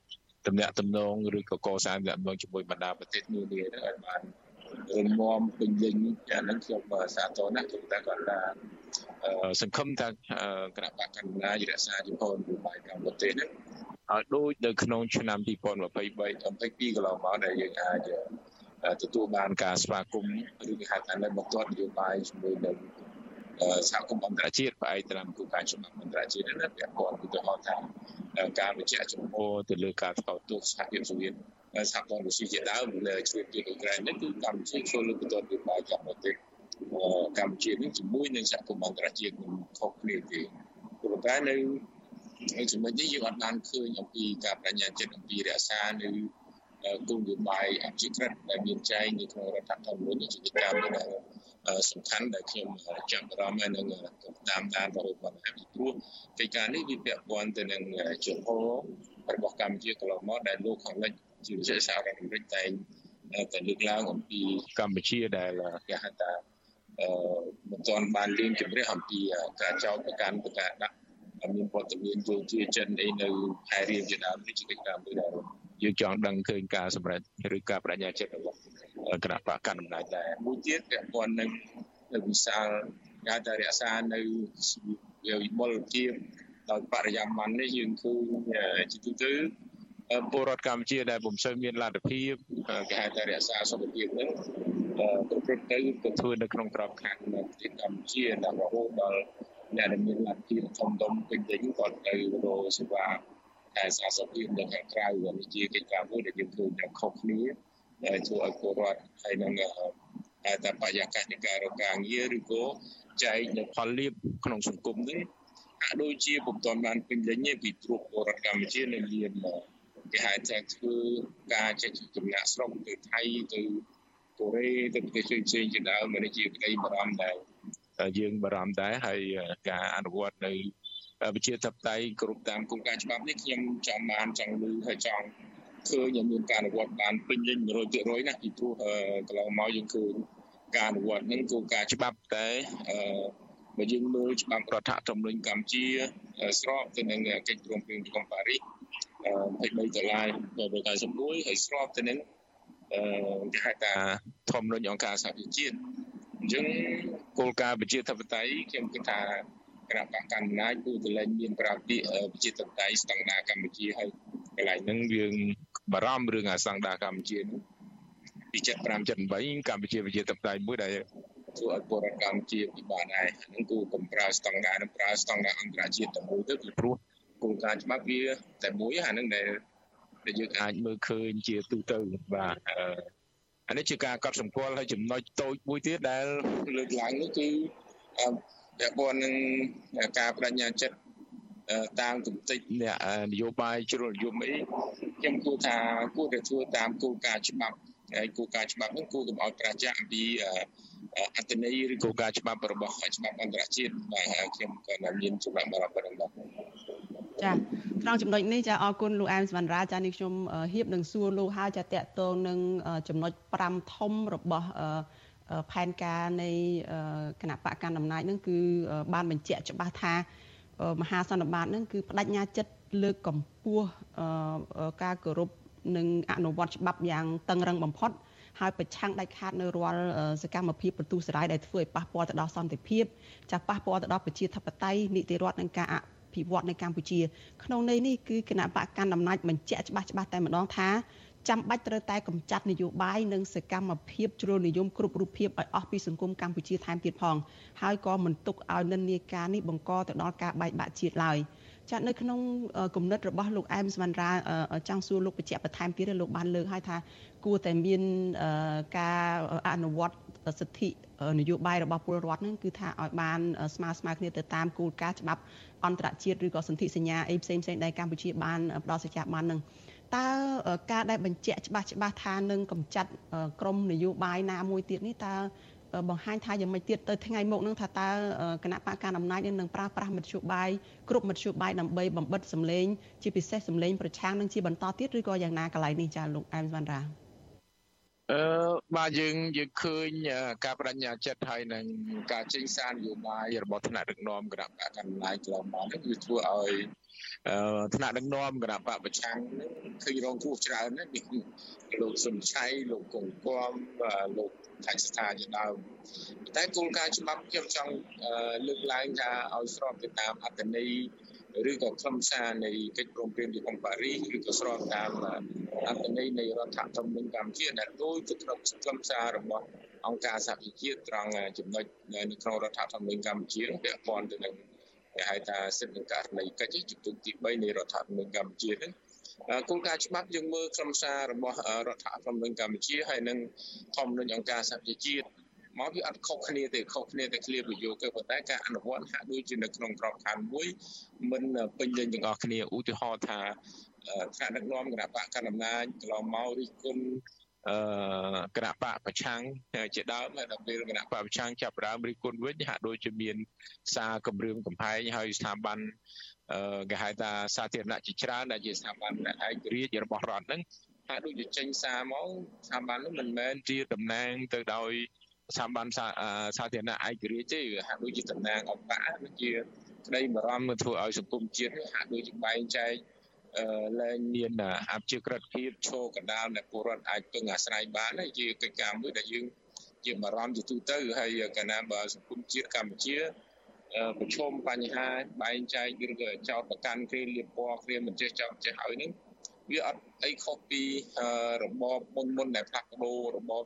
[SPEAKER 8] តំណាក់តំណងឬក៏កសាងតំណងជាមួយបណ្ដាប្រទេសនានានឹងឲ្យបានរងមពេញលេញអានឹងខ្ញុំសាទរណាស់ខ្ញុំតែគាត់ថា សង្ឃឹមថាគណៈបកកណ្ដាលរក្សាជំហរនយោបាយកម្ពុជានេះឲ្យដូចនៅក្នុងឆ្នាំ2023 22កន្លងមកដែលយើងអាចទទួលបានការស្វាគមន៍ឬគេហៅថានៅបន្ទាត់នយោបាយជាមួយនឹងសហគមន៍អន្តរជាតិផ្អែកតាមគោលការណ៍ច្បាប់អន្តរជាតិនេះពាក់ព័ន្ធឧទាហរណ៍ថាការបញ្ជាក់ចំហទៅលើការថ្កោលទោសសហភាពសូវៀតសហព័ន្ធរុស្ស៊ីជាដើមលើជួយពីអ៊ុក្រែននេះគឺកម្ពុជាចូលលើបន្ទាត់នយោបាយកម្ពុជា កម្ពុជានេះជាមួយនឹងសហគមន៍អន្តរជាតិមិនខុសគ្នាទេព្រោះតែនៅហើយចំណុចនេះយើងអត់បានឃើញអំពីការបញ្ញាចិត្តអំពីរក្សានៅគោលនយោបាយអភិក្រិតដែលមានចែងនៅក្នុងរដ្ឋធម្មនុញ្ញជាកិច្ចការមួយដែលសំខាន់ដែលខ្ញុំចាប់អារម្មណ៍នឹងតាមដានបរិបទពីព្រោះកិច្ចការនេះវាពាក់ព័ន្ធទៅនឹងជំហររបស់កម្ពុជាកន្លងមកដែលលោកខាងលិចជាពិសេសសហរដ្ឋអាមេរិកតែងតែលើកឡើងអំពីកម្ពុជាដែលគេហៅថាអឺ មិនទាន់បានលៀងជំរះអំពីការចោទប្រកាន់ប្រកាសដាក់មានវត្តមានយោធាចិនអីនៅខេត្តរៀងជាដើមនេះជាកិច្ចការមួយដែលយើងចង់ដឹងឃើញការសម្រេចឬការបញ្ញាចិត្តរបស់គណៈបកកណ្ដាលអំណាចដែរមួយទៀតពាក់ព័ន្ធនឹងវិសាលការតែរក្សានៅវិបុលភាពដោយបរិយាបន្ននេះយើងឃើញជាទូទៅពលរដ្ឋកម្ពុជាដែលពុំសូវមានលទ្ធភាពគេហៅថារក្សាសុខភាពហ្នឹង ប្រព្រឹត្តទៅទៅធ្វើនៅក្នុងក្របខ័ណ្ឌប្រទេសកម្ពុជាដល់រហូតដល់អ្នកដែលមានលទ្ធភាពធំដុំពេញលេញគាត់ទៅរកសេវាតែសាសភាពនៅខាងក្រៅនេះជាកិច្ចការមួយដែលយើងឃើញថាខុសគ្នាដែលជួយឲ្យពលរដ្ឋហើយនឹងតែបរិយាកាសនៃការរកការងារឬក៏ចែកនៅផលលាភក្នុងសង្គមនេះហាក់ដូចជាពុំទាន់បានពេញលេញទេពីព្រោះពលរដ្ឋកម្ពុជានៅមានគេហៅថាធ្វើការចេញចំណាក់ស្រុកទៅថៃទៅ កូរ៉េទៅប្រទេសផ្សេងៗជាដើមនេះជាក្តីបារម្ភដែលយើងបារម្ភដែរហើយការអនុវត្តនៅវិជាធិបតេយ្យគ្រប់តាមគោលការណ៍ច្បាប់នេះខ្ញុំចង់បានចង់លឺហើយចង់ឃើញមានការអនុវត្តបានពេញលេញ100%ណាពីព្រោះកន្លងមកយើងឃើញការអនុវត្តនឹងគោលការណ៍ច្បាប់តែអឺបើយើងមើលច្បាប់រដ្ឋធម្មនុញ្ញកម្ពុជាស្របទៅនឹងកិច្ចព្រមព្រៀងក្រុងប៉ារីស23ដុល្លារ1991ហើយស្របទៅនឹងអឺគេ ហៅថាធម្មនុញ្ញអង្គការសហប្រជាជាតិអញ្ចឹងគោលការណ៍ប្រជាធិបតេយ្យខ្ញុំគិតថាគណៈបកកណ្ដាលគឺតលែងមានប្រាពាកប្រជាធិបតេយ្យស្តង់ដារកម្ពុជាហើយកន្លែងហ្នឹងយើងបារម្ភរឿងអាស្តង់ដារកម្ពុជានេះពី75 78កម្ពុជាប្រជាធិបតេយ្យមួយដែលធ្វើឲ្យពលរដ្ឋកម្ពុជាពិបាកដែរហ្នឹងគឺកំប្រើស្តង់ដារនិងប្រើស្តង់ដារអន្តរជាតិទៅមួយទៅពីព្រោះគោលការណ៍ច្បាប់វាតែមួយអាហ្នឹងដែល ដែលយើងអាចមើលឃើញជាទូទៅបាទអានេះជាការកត់សម្គាល់ហើយចំណុចតូចមួយទៀតដែលលើកឡើងនេះគឺពាក់ព័ន្ធនឹងការបដិញ្ញាចិត្តតាមគំនិតអ្នកនយោបាយជ្រុលនិយមអីខ្ញុំគួរថាគួរតែធ្វើតាមគោលការណ៍ច្បាប់ហើយគោលការណ៍ច្បាប់ហ្នឹងគួរកុំឲ្យប្រជាអំពីអត្តន័យឬគោលការណ៍ច្បាប់របស់ច្បាប់អន្តរជាតិបាទខ្ញុំក៏មានច្បាប់បរិបទហ្នឹង
[SPEAKER 1] ចាត្រង់ចំណុចនេះចាអរគុណលោកអែមសវណ្ណរាចានេះខ្ញុំហៀបនឹងសួរលោកហើយចាតកតងនឹងចំណុច5ធំរបស់ផែនការនៃគណៈបកកណ្ដាលអំណាចនឹងគឺបានបញ្ជាក់ច្បាស់ថាមហាសន្និបាតនឹងគឺបដិញ្ញាចិត្តលើកកម្ពស់ការគោរពនិងអនុវត្តច្បាប់យ៉ាងតឹងរឹងបំផុតហើយប្រឆាំងដាច់ខាតនៅរាល់សកម្មភាពបន្ទុះសារាយដែលធ្វើឲ្យប៉ះពាល់ទៅដល់សន្តិភាពចាស់ប៉ះពាល់ទៅដល់ប្រជាធិបតេយ្យនីតិរដ្ឋនិងការអ ភិវឌ្ឍនៅកម្ពុជាក្នុងន័យនេះគឺគណៈបកកណ្ដាលអំណាចបញ្ជាក់ច្បាស់ច្បាស់តែម្ដងថាចាំបាច់ត្រូវតែកម្ចាត់នយោបាយនិងសកម្មភាពជ្រុលនិយមគ្រប់រូបភាពឲ្យអស់ពីសង្គមកម្ពុជាថែមទៀតផងហើយក៏មិនទុកឲ្យនិន្នាការនេះបង្កទៅដល់ការបែកបាក់ជាតិឡើយចាត់នៅក្នុងគំនិតរបស់លោកអែមសវណ្ណរាចង់សួរលោកបញ្ជាក់បន្ថែមទៀតលោកបានលើកឲ្យថាគួរតែមានការអនុវត្ត សិទ្ធិនយោបាយរបស់ពលរដ្ឋនឹងគឺថាឲ្យបានស្មើស្មើគ្នាទៅតាមគោលការណ៍ច្បាប់អន្តរជាតិឬក៏សន្ធិសញ្ញាអីផ្សេងផ្សេងដែលកម្ពុជាបានផ្ដល់សច្ចាប័ននឹងតើការដែលបញ្ជាក់ច្បាស់ច្បាស់ថានឹងកម្ចាត់ក្រមនយោបាយណាមួយទៀតនេះតើបង្ហាញថាយ៉ាងម៉េចទៀតទៅថ្ងៃមុខនឹងថាតើគណៈបកការអំណាចនឹងប្រើប្រាស់មធ្យោបាយគ្រប់មធ្យោបាយដើម្បីបំបិតសម្លេងជាពិសេសសម្លេងប្រឆាំងនឹងជាបន្តទៀតឬក៏យ៉ាងណាកន្លែងនេះចាលោកអែមវណ្ណរា
[SPEAKER 8] អឺបាទយើងយើងឃើញការបដិញ្ញាចិត្តហើយនឹងការចេញសារនយោបាយរបស់ថ្នាក់ដឹកនាំគណៈបកកណ្ដាលកន្លងមកនេះគឺធ្វើឲ្យថ្នាក់ដឹកនាំគណៈបកប្រឆាំងឃើញរងគ្រោះច្រើនណាស់នេះលោកសុនឆៃលោកកុងគំលោកថៃស្ថាជាដើមតែគោលការណ៍ច្បាប់ខ្ញុំចង់លើកឡើងថាឲ្យស្របទៅតាមអត្តន័យ ឬក៏ខ្លឹមសារនៃកិច្ចព្រមព្រៀងទីក្រុងប៉ារីសឬក៏ស្របតាមអត្តន័យនៃរដ្ឋធម្មនុញ្ញកម្ពុជាដែលដូចទៅក្នុងខ្លឹមសាររបស់អង្គការសហប្រជាជាតិត្រង់ចំណុចនៅក្នុងរដ្ឋធម្មនុញ្ញកម្ពុជាពាក់ព័ន្ធទៅនឹងគេហៅថាសិទ្ធិនិងករណីកិច្ចជំទង់ទី3នៃរដ្ឋធម្មនុញ្ញកម្ពុជាហ្នឹងគោលការណ៍ច្បាប់យើងមើលខ្លឹមសាររបស់រដ្ឋធម្មនុញ្ញកម្ពុជាហើយនិងធម្មនុញ្ញអង្គការសហប្រជាជាតិ មកវាអត់ខុសគ្នាទេខុសគ្នាតែឃ្លាប្រយោគទេប៉ុន្តែការអនុវត្តហាក់ដូចជានៅក្នុងក្របខ័ណ្ឌមួយមិនពេញលេញទាំងអស់គ្នាឧទាហរណ៍ថាថ្នាក់ដឹកនាំគណៈបកកណ្ដាលអំណាចកន្លងមករិះគន់អឺគណៈបកប្រឆាំងជាដើមដល់ពេលគណៈបកប្រឆាំងចាប់ដើមរិះគន់វិញហាក់ដូចជាមានសារគម្រាមកំហែងហើយស្ថាប័នអឺគេហៅថាសាធារណៈជាច្រើនដែលជាស្ថាប័នឯករាជ្យរបស់រដ្ឋហ្នឹងហាក់ដូចជាចេញសារមកស្ថាប័ននោះមិនមែនជាតំណាងទៅដោយ ស្ថាប័នសាធារណៈឯករាជ្យទេហាក់ដូចជាតំណាងអង្គការជាក្តីបារម្ភធ្វើឲ្យសង្គមជាតិហាក់ដូចជាបែងចែកលែងមានអភិជាក្រិតភាពឈរកណ្ដាលដែលពលរដ្ឋអាចពឹងអាស្រ័យបានជាកិច្ចការមួយដែលយើងជាបារម្ភជាទូទៅហើយកណាបើសង្គមជាតិកម្ពុជាប្រឈមបញ្ហាបែងចែកឬក៏ចោតប្រកាន់គ្រាលៀបពណ៌គ្រាមិនចេះចោតចេះហើយនឹងវាអត់អីខុសពីរបបមុនមុនដែលផ្លាស់ប្ដូររបប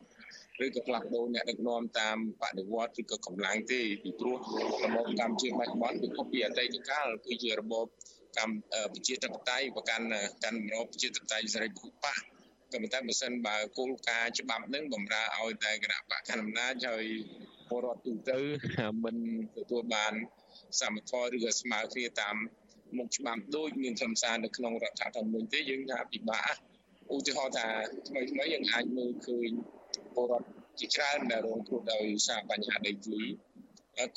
[SPEAKER 8] ឬក៏ផ្លាស់ប្ដូរអ្នកដឹកនាំតាមបដិវត្តឬក៏កម្លាំងទេពីព្រោះរបបកម្ពុជាបច្ចុប្បន្នវាខុសពីអតីតកាលគឺជារបបកម្ពុជាធិបតេយ្យប្រកាន់កាន់របបប្រជាធិបតេយ្យសេរីភូប៉ាក៏ប៉ុន្តែបើសិនបើគោលការណ៍ច្បាប់នឹងបំរើឲ្យតែគណៈបកកណ្ដាលអំណាចហើយពលរដ្ឋទូទៅមិនទទួលបានសមត្ថភាពឬក៏ស្មើគ្នាតាមមុខច្បាប់ដូចមានខ្លឹមសារនៅក្នុងរដ្ឋធម្មនុញ្ញទេយើងថាពិបាកឧទាហរណ៍ថាថ្មីថ្មីយើងអាចមើលឃើញ ពលរដ្ឋជាច្រើនដែលរងគ្រោះដោយសារបញ្ហាដីធ្លី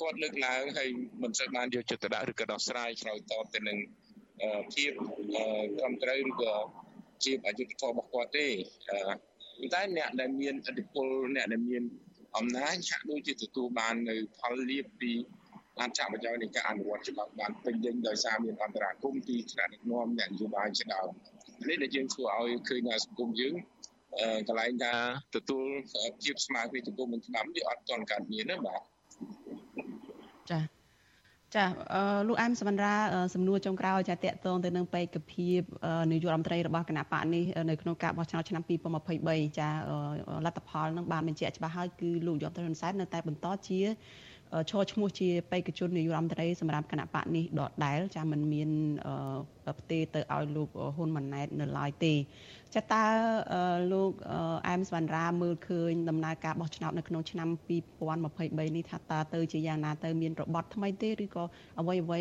[SPEAKER 8] គាត់លើកឡើងហើយមិនសូវបានយកចិត្តទុកដាក់ឬក៏ដោះស្រាយឆ្លើយតបទៅនឹងភាពត្រឹមត្រូវឬក៏ជាអយុត្តិធម៌របស់គាត់ទេតែអ្នកដែលមានឥទ្ធិពលអ្នកដែលមានអំណាចហាក់ដូចជាទទួលបាននៅផលលាភពីអត្ថប្រយោជន៍នៃការអនុវត្តច្បាប់បានពេញលេញដោយសារមានអន្តរាគមន៍ពីថ្នាក់ដឹកនាំអ្នកនយោបាយជាដើមនេះដែលយើងធ្វើឲ្យឃើញថាសង្គមយើង កន្លែងថាទទួលភាពស្មើគ្នាចំពោះនឹងឆ្នាំវាអត់ទាន់កើតមានណាបាទ
[SPEAKER 1] ចាចាលោកអែមសវណ្ណរាសំណួរចុងក្រោយចាតកតងទៅនឹងបេក្ខភាពនាយករដ្ឋមន្ត្រីរបស់គណៈបកនេះនៅក្នុងការបោះឆ្នោតឆ្នាំ2023ចាលទ្ធផលនឹងបានបញ្ជាក់ច្បាស់ហើយគឺលោកយមត្រហ៊ុនសែននៅតែបន្តជា ឈរឈ្មោះជាបេក្ខជននាយករដ្ឋមន្ត្រីសម្រាប់គណៈបកនេះដដែលចាមិនមានផ្ទេទៅឲ្យលោកហ៊ុនម៉ាណែតនៅឡើយទេចាតើលោកអែមសវណ្ណរាមើលឃើញដំណើរការបោះឆ្នោតនៅក្នុងឆ្នាំ2023នេះថាតើទៅជាយ៉ាងណាទៅមានរបត់ថ្មីទេឬក៏អ្វីអ្វី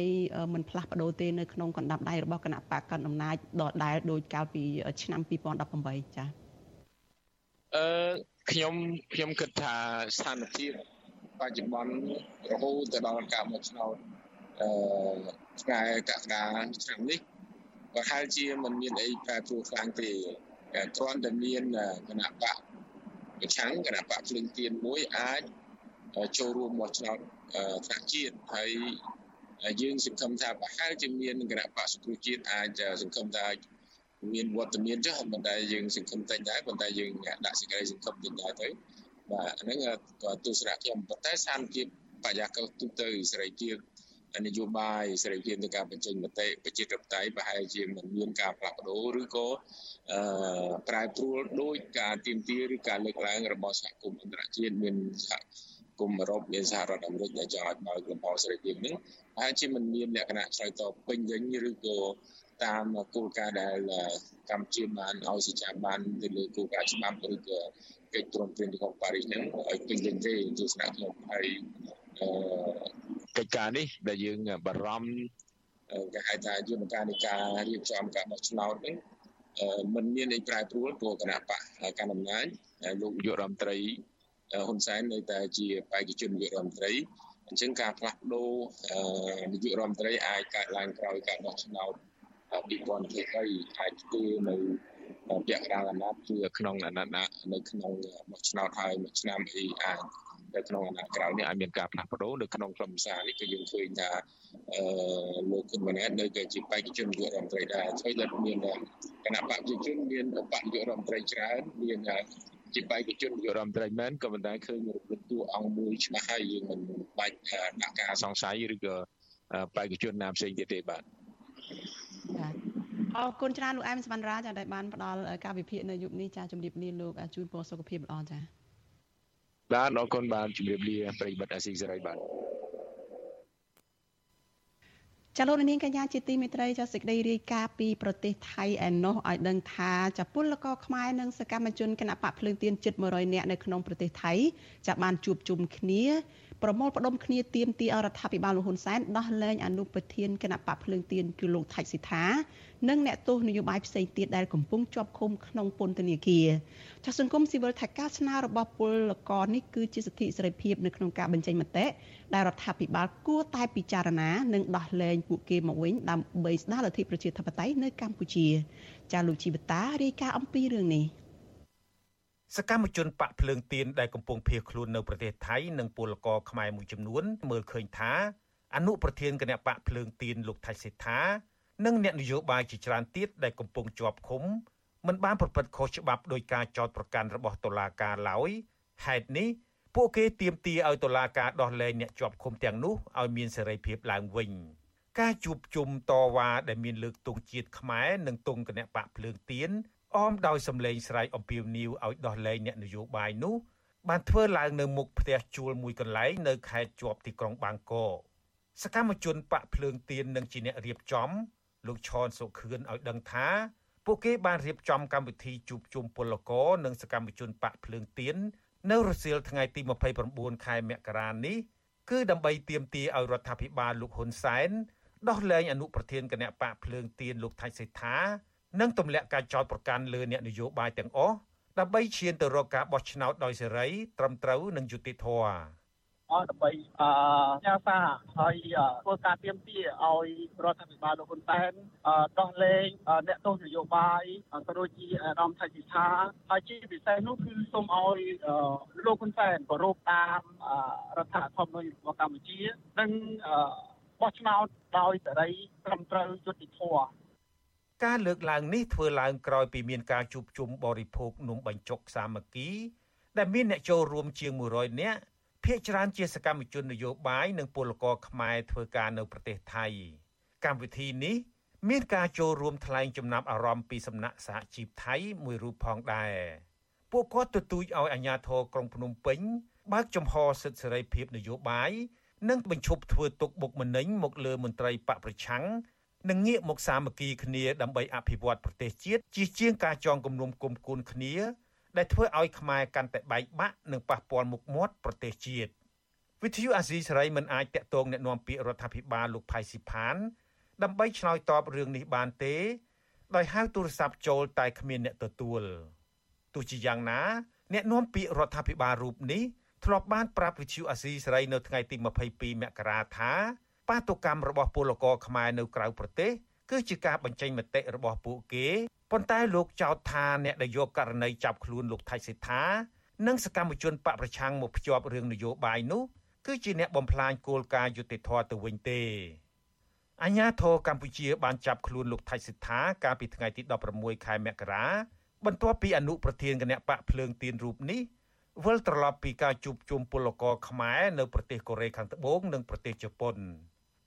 [SPEAKER 1] មិនផ្លាស់ប្ដូរទេនៅក្នុងកណ្ដាប់ដៃរបស់គណៈបកកណ្ដាលអំណាចដដែលដោយកាលពីឆ្នាំ2018ចា៎
[SPEAKER 8] អឺខ្ញុំខ្ញុំគិតថាស្ថានភាព បច្ចុប្បន្នរហូតទៅដល់ការបោះឆ្នោតអឺថ្ងៃកក្កដាឆ្នាំនេះប្រហែលជាមិនមានអីប្រែប្រួលខ្លាំងទេគ្រាន់តែមានគណៈបកប្រឆាំងគណៈបកភ្លឹងទៀនមួយអាចចូលរួមបោះឆ្នោតថ្នាក់ជាតិហើយយើងសង្ឃឹមថាប្រហែលជាមានគណៈបកសង្គ្រោះជាតិអាចសង្ឃឹមថាមានវត្តមានចុះប៉ុន្តែយើងសង្ឃឹមតិចដែរប៉ុន្តែយើងដាក់សេចក្តីសង្ឃឹមតិចដែរទៅ បាទហ្នឹងក៏ទស្សនៈខ្ញុំប៉ុន្តែស្ថានភាពបរិយាកាសទូទៅសេរីភាពនយោបាយសេរីភាពនៃការបញ្ចេញមតិប្រជាធិបតេយ្យប្រហែលជាមិនមានការផ្លាស់ប្ដូរឬក៏អឺប្រែប្រួលដោយការទៀមទាឬការលើកឡើងរបស់សហគមន៍អន្តរជាតិមានសហគមន៍អឺរ៉ុបមានសហរដ្ឋអាមេរិកដែលចង់ឲ្យបើកលំហសេរីភាពនេះប្រហែលជាមិនមានលក្ខណៈឆ្លើយតបពេញលេញឬក៏ តាមគោលការណ៍ដែលកម្ពុជាបានឲ្យសេចក្ដីបានទៅលើគោលការណ៍ច្បាប់ឬក៏កិច្ចព្រមព្រៀងទីក្រុងប៉ារីសហ្នឹងឲ្យពេញលេញទេទស្សនៈខ្ញុំហើយអឺកិច្ចការនេះដែលយើងបារម្ភគេហៅថាយន្តការនៃការរៀបចំការបោះឆ្នោតនេះមិនមានអីប្រែប្រួលព្រោះគណៈបកកណ្ដាលអំណាចលោកនាយករដ្ឋមន្ត្រីហ៊ុនសែននៅតែជាបេក្ខជននាយករដ្ឋមន្ត្រីអញ្ចឹងការផ្លាស់ប្ដូរនាយករដ្ឋមន្ត្រីអាចកើតឡើងក្រោយការបោះឆ្នោត 2023អាចធ្វើនៅពាក់កណ្ដាលអាណត្តិគឺក្នុងអាណត្តិនៅក្នុងបោះឆ្នោតហើយមួយឆ្នាំអីអាចនៅក្នុងអាណត្តិក្រោយនេះអាចមានការផ្លាស់ប្ដូរនៅក្នុងក្រុមសារនេះគឺយើងឃើញថាអឺលោកគុណម៉ាណែតនៅតែជាបេក្ខជននាយករដ្ឋមន្ត្រីដែរហើយដែលមានគណៈបព្វជិជនមានបព្វនាយករដ្ឋមន្ត្រីច្រើនមានជាបេក្ខជននាយករដ្ឋមន្ត្រីមែនក៏ប៉ុន្តែឃើញរំលឹកតួអង្គមួយច្បាស់ហើយយើងមិនបាច់ដាក់ការសង្ស័យឬក៏បេក្ខជនណាផ្សេងទៀតទេបាទ
[SPEAKER 1] បាទអរគុណច្រើនលោកអែមសវណ្ណរាចាដែលបានផ្ដល់ការវិភាគនៅយុគនេះចាជំរាបលាលោកជូនពរសុខភាពល្អចា
[SPEAKER 8] បាទអរគុណបាទជំរាបលាប្រិយមិត្តអាស៊ីសេរីបាទ
[SPEAKER 1] ចាលោកនាងកញ្ញាជាទីមេត្រីចាសេចក្តីរាយការណ៍ពីប្រទេសថៃឯណោះឲ្យដឹងថាចាពលករខ្មែរនិងសកម្មជនគណៈបកភ្លើងទៀនជិត100នាក់នៅក្នុងប្រទេសថៃចាបានជួបជុំគ្នា ប្រមូលផ្ដុំគ្នាទៀមទីអរដ្ឋាភិបាលលហ៊ុនសែនដោះលែងអនុប្រធានគណៈបកភ្លើងទៀនគឺលោកថៃសិដ្ឋានិងអ្នកទោសនយោបាយផ្សេងទៀតដែលកំពុងជាប់ឃុំក្នុងពន្ធនាគារចាសសង្គមស៊ីវិលថាការស្នើរបស់ពលករនេះគឺជាសិទ្ធិសេរីភាពនៅក្នុងការបញ្ចេញមតិដែលរដ្ឋាភិបាលគួរតែពិចារណានិងដោះលែងពួកគេមកវិញដើម្បីស្ដារលទ្ធិប្រជាធិបតេយ្យនៅកម្ពុជាចាលោកជីវតារាយការណ៍អំពីរឿងនេះ
[SPEAKER 9] សកម្មជនបកភ្លើងទៀនដែលកំពុងភៀសខ្លួននៅប្រទេសថៃនិងពលករខ្មែរមួយចំនួនមើលឃើញថាអនុប្រធានគណៈបកភ្លើងទៀនលោកថៃសេដ្ឋានិងអ្នកនយោបាយជាច្រើនទៀតដែលកំពុងជាប់ឃុំមិនបានប្រព្រឹត្តខុសច្បាប់ដោយការចោទប្រកាន់របស់តុលាការឡើយហេតុនេះពួកគេទាមទារឲ្យតុលាការដោះលែងអ្នកជាប់ឃុំទាំងនោះឲ្យមានសេរីភាពឡើងវិញការជួបជុំតវ៉ាដែលមានលើកទង់ជាតិខ្មែរនិងទង់គណៈបកភ្លើងទៀន អមដោយសម្លេងស្រែកអំពាវនាវឲ្យដោះលែងអ្នកនយោបាយនោះបានធ្វើឡើងនៅមុខផ្ទះជួលមួយកន្លែងនៅខេត្តជាប់ទីក្រុងបាងកកសកម្មជនបកភ្លើងទៀននិងជាអ្នករៀបចំលោកឈនសុខឿនឲ្យដឹងថាពួកគេបានរៀបចំកម្មវិធីជួបជុំពលករនិងសកម្មជនបកភ្លើងទៀននៅរសៀលថ្ងៃទី29ខែមករានេះគឺដើម្បីទាមទារឲ្យរដ្ឋាភិបាលលោកហ៊ុនសែនដោះលែងអនុប្រធានគណៈបកភ្លើងទៀនលោកថៃសេដ្ឋា និងទម្លាក់ការចោទប្រកាន់លើអ្នកនយោបាយទាំងអស់ដើម្បីឈានទៅរកការបោះឆ្នោតដោយសេរីត្រឹមត្រូវនិងយុត្តិធម៌
[SPEAKER 10] អស់ដើម្បីអឺញ៉ាសាហើយធ្វើការទៀមទាឲ្យរដ្ឋាភិបាលលោកហ៊ុនសែនដោះលែងអ្នកទោសនយោបាយក៏ដូចជាអាដាមថៃសិដ្ឋាហើយជាពិសេសនោះគឺសូមឲ្យលោកហ៊ុនសែនគោរពតាមរដ្ឋធម្មនុញ្ញរបស់កម្ពុជានិងបោះឆ្នោតដោយសេរីត្រឹមត្រូវយុត្តិធម៌
[SPEAKER 9] ការលើកឡើងនេះធ្វើឡើងក្រោយពីមានការជួបជុំបរិភោគនំបញ្ចុកសាមគ្គី ដែលមានអ្នកចូលរួមជាង100នាក់ភាគច្រើនជាសកម្មជននយោបាយនិងពលករខ្មែរធ្វើការនៅប្រទេសថៃកម្មវិធីនេះមានការចូលរួមថ្លែងចំណាប់អារម្មណ៍ពីសំណាក់សហជីពថៃមួយរូបផងដែរពួកគាត់ទទូចឲ្យអាជ្ញាធរក្រុងភ្នំពេញបើកចំហសិទ្ធិសេរីភាពនយោបាយនិងបញ្ឈប់ធ្វើទុកបុកម្នេញមកលើមន្ត្រីបកប្រឆាំង និងងាកមកសាមគ្គីគ្នាដើម្បីអភិវឌ្ឍប្រទេសជាតិជាជាងការចងគំនុំគុំគួនគ្នាដែលធ្វើឲ្យខ្មែរកាន់តែបែកបាក់និងប៉ះពាល់មុខមាត់ប្រទេសជាតិវិទ្យុអាស៊ីសេរីមិនអាចតាក់ទងแนะនាំពាក្យរដ្ឋាភិបាលលោកផៃស៊ីផានដើម្បីឆ្លើយតបរឿងនេះបានទេដោយហៅទូរស័ព្ទចូលតែគ្មានអ្នកទទួលទោះជាយ៉ាងណាអ្នកនាំពាក្យរដ្ឋាភិបាលរូបនេះធ្លាប់បានប្រាប់វិទ្យុអាស៊ីសេរីនៅថ្ងៃទី22មករាថា បាតុកម្មរបស់ពលករខ្មែរនៅក្រៅប្រទេសគឺជាការបញ្ចេញមតិរបស់ពួកគេប៉ុន្តែលោកចោទថាអ្នកដែលយកករណីចាប់ខ្លួនលោកថៃសេដ្ឋានិងសកម្មជនបកប្រឆាំងមកភ្ជាប់រឿងនយោបាយនោះគឺជាអ្នកបំផ្លាញគោលការណ៍យុត្តិធម៌ទៅវិញទេអញ្ញាធរកម្ពុជាបានចាប់ខ្លួនលោកថៃសិដ្ឋាកាលពីថ្ងៃទី16ខែមករាបន្ទាប់ពីអនុប្រធានគណៈបកភ្លើងទៀនរូបនេះវិលត្រឡប់ពីការជួបជុំពលករខ្មែរនៅប្រទេសកូរ៉េខាងត្បូងនិងប្រទេសជប៉ុន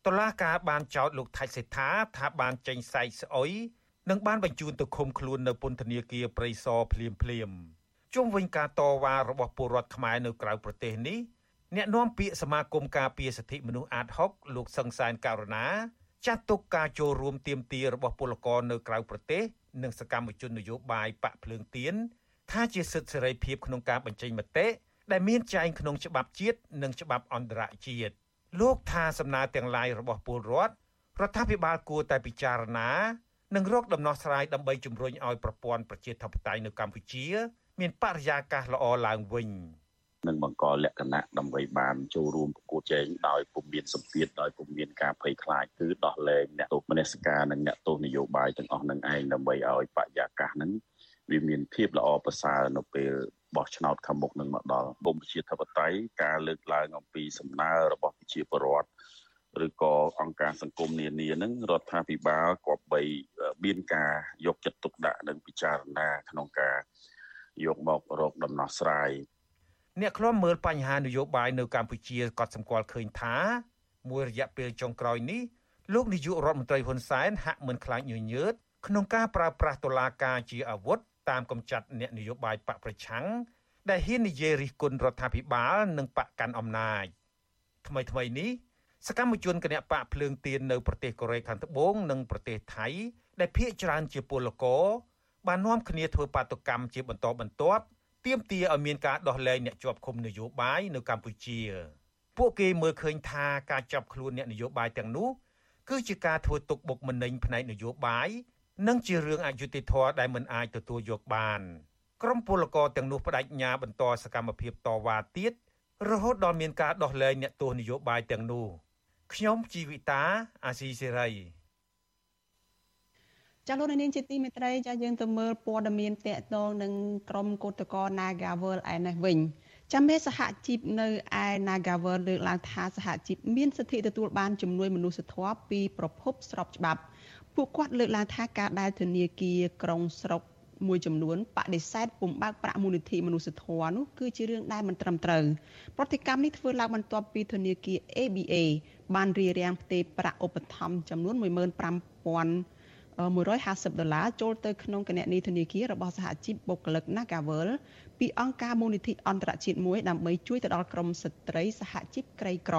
[SPEAKER 9] តឡាការបានចោទលោកថៃសេដ្ឋាថាបានចេញសែកស្អុយនិងបានបញ្ជូនទៅឃុំខ្លួននៅពន្ធនាគារព្រៃសរភ្លាមភ្លាមជុំវិញការតវ៉ារបស់ពលរដ្ឋខ្មែរនៅក្រៅប្រទេសនេះអ្នកនាំពាក្យសមាគមការពារសិទ្ធិមនុស្សអាត6លោកសង្សានករណាចាត់ទុកការចូលរួមទាមទាររបស់ពលករនៅក្រៅប្រទេសនិងសកម្មជននយោបាយបកភ្លើងទៀនថាជាសិទ្ធិសេរីភាពក្នុងការបញ្ចេញមតិដែលមានចែងក្នុងច្បាប់ជាតិនិងច្បាប់អន្តរជាតិ លោកថាសំណើទាំងឡាយរបស់ពលរដ្ឋរដ្ឋាភិបាលគួរតែពិចារណានិងរកដំណោះស្រាយដើម្បីជំរុញឲ្យប្រព័ន្ធប្រជាធិបតេយ្យនៅកម្ពុជា មានបរិយាកាសល្អឡើងវិញ
[SPEAKER 7] នឹងបង្កលក្ខណៈដើម្បីបានចូលរួមប្រកួតជែងដោយពុំមានសម្ពាធដោយពុំមានការភ័យខ្លាចគឺដោះលែងអ្នកទោសមនសិការនិងអ្នកទោសនយោបាយទាំងអស់នឹងឯងដើម្បីឲ្យបរិយាកាសនឹងវាមានភាពល្អប្រសើរនៅពេល បោះឆ្នោតខាងមុខនឹងមកដល់បូមប្រជាធិបតេយ្យការលើកឡើងអំពីសំណើរបស់ប្រជាពលរដ្ឋឬក៏អង្គការសង្គមនានានឹងរដ្ឋាភិបាលគប្បីមានការយកចិត្តទុកដាក់និងពិចារណាក្នុងការយកមករកដំណោះស្រាយ
[SPEAKER 9] អ្នកខ្លំមើលបញ្ហានយោបាយនៅកម្ពុជាក៏សម្គាល់ឃើញថា មួយរយៈពេលចុងក្រោយនេះលោកនាយករដ្ឋមន្ត្រីហ៊ុនសែនហាក់មិនខ្លាចញញើតក្នុងការប្រើប្រាស់តុលាការជាអាវុធ តាមកំចាត់អ្នកនយោបាយបកប្រឆាំងដែលហ៊ាននិយាយរិះគន់រដ្ឋាភិបាលនិងបកកាន់អំណាចថ្មីថ្មីនេះសកម្មជនគណបកភ្លើងទៀននៅប្រទេសកូរ៉េខាងត្បូងនិងប្រទេសថៃ ដែលភ ieck ច្រើនជាពលករបាននាំគ្នាធ្វើបាតុកម្មជាបន្តបន្ទាប់ទាមទារឲ្យមានការដោះលែងអ្នកជាប់ឃុំនយោបាយនៅកម្ពុជា ពួកគេមើលឃើញថាការចាប់ខ្លួនអ្នកនយោបាយទាំងនោះគឺជាការធ្វើទុកបុកម្នេញផ្នែកនយោបាយ និងជារឿងអយុត្តិធម៌ដែលមិនអាចទទួលយកបានក្រុមពលករទាំងនោះបដិញ្ញាបន្តសកម្មភាពតវ៉ាទៀតរហូតដល់មានការដោះលែងអ្នកទោសនយោបាយទាំងនោះខ្ញុំជីវិតាអាស៊ីសេរី
[SPEAKER 1] ចាលោកនាងជាទីមេត្រីចាយើងទៅមើលព័ត៌មានតកតងនឹងក្រុមកោតក្រ Nagawal ឯនេះវិញចាំមេសហជីពនៅឯ Nagawal លើកឡើងថាសហជីពមានសិទ្ធិទទួលបានជំនួយមនុស្សធម៌ពីប្រភពស្របច្បាប់ ពួកគាត់លើកឡើងថាការដែលធនាគារក្រុងស្រុកមួយចំនួនបដិសេធពុំបើកប្រាក់មូលនិធិមនុស្សធម៌នោះគឺជារឿងដែលមិនត្រឹមត្រូវប្រតិកម្មនេះធ្វើឡើងបន្ទាប់ពីធនាគារ ABA បានរៀបរៀងផ្ទេរប្រាក់ឧបត្ថម្ភចំនួន15000 150ដុល្លារចូលទៅក្នុងគណនីធនាគាររបស់សហជីពបុគ្គលិក Nagavel ពីអង្គការមូលនិធិអន្តរជាតិមួយដើម្បីជួយទៅដល់ក្រុមស្ត្រីសហជីពក្រីក្រ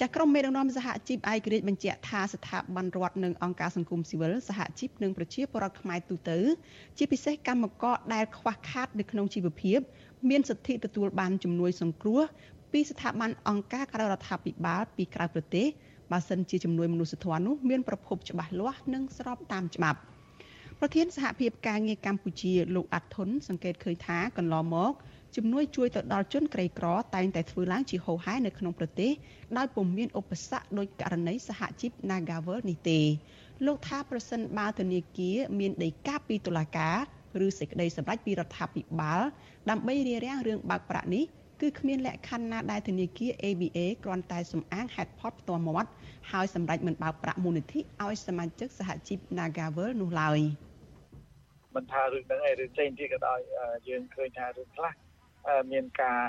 [SPEAKER 1] ចាក្រុមមេដឹកនាំសហជីពឯករាជ្យបញ្ជាក់ថាស្ថាប័នរដ្ឋនិងអង្គការសង្គមស៊ីវិលសហជីពនិងប្រជាពលរដ្ឋខ្មែរទូទៅជាពិសេសកម្មករដែលខ្វះខាតនៅក្នុងជីវភាព មានសិទ្ធិទទួលបានជំនួយសង្គ្រោះពីស្ថាប័នអង្គការក្រៅរដ្ឋាភិបាលពីក្រៅប្រទេសបើសិនជាជំនួយមនុស្សធម៌នោះមានប្រភពច្បាស់លាស់និងស្របតាមច្បាប់ប្រធានសហភាពការងារកម្ពុជាលោកអាត់ធុនសង្កេតឃើញថាកន្លងមក ជំនួយជួយទៅដល់ជនក្រីក្រតែងតែធ្វើឡើងជាហូរហែនៅក្នុងប្រទេសដោយពុំមានឧបសគ្គដោយករណីសហជីព Nagavel នេះទេលោកថាប្រសិនបើធនាគារមានដីកាពីតុលាការឬសេចក្តីសម្រេចពីរដ្ឋាភិបាលដើម្បីរារាំងរឿងបើកប្រាក់នេះគឺគ្មានលក្ខខណ្ឌណាដែលធនាគារ ABA គ្រាន់តែសំអាងហេតុផលផ្ទាល់មាត់ហើយសម្រេចមិនបើកប្រាក់មូលនិធិឲ្យសមាជិកសហជីព Nagavel នោះឡើយ
[SPEAKER 10] មិនថារឿងហ្នឹងឯងរឿងផ្សេងទៀតក៏ដោយយើងឃើញថារឿងខ្លះ មានការ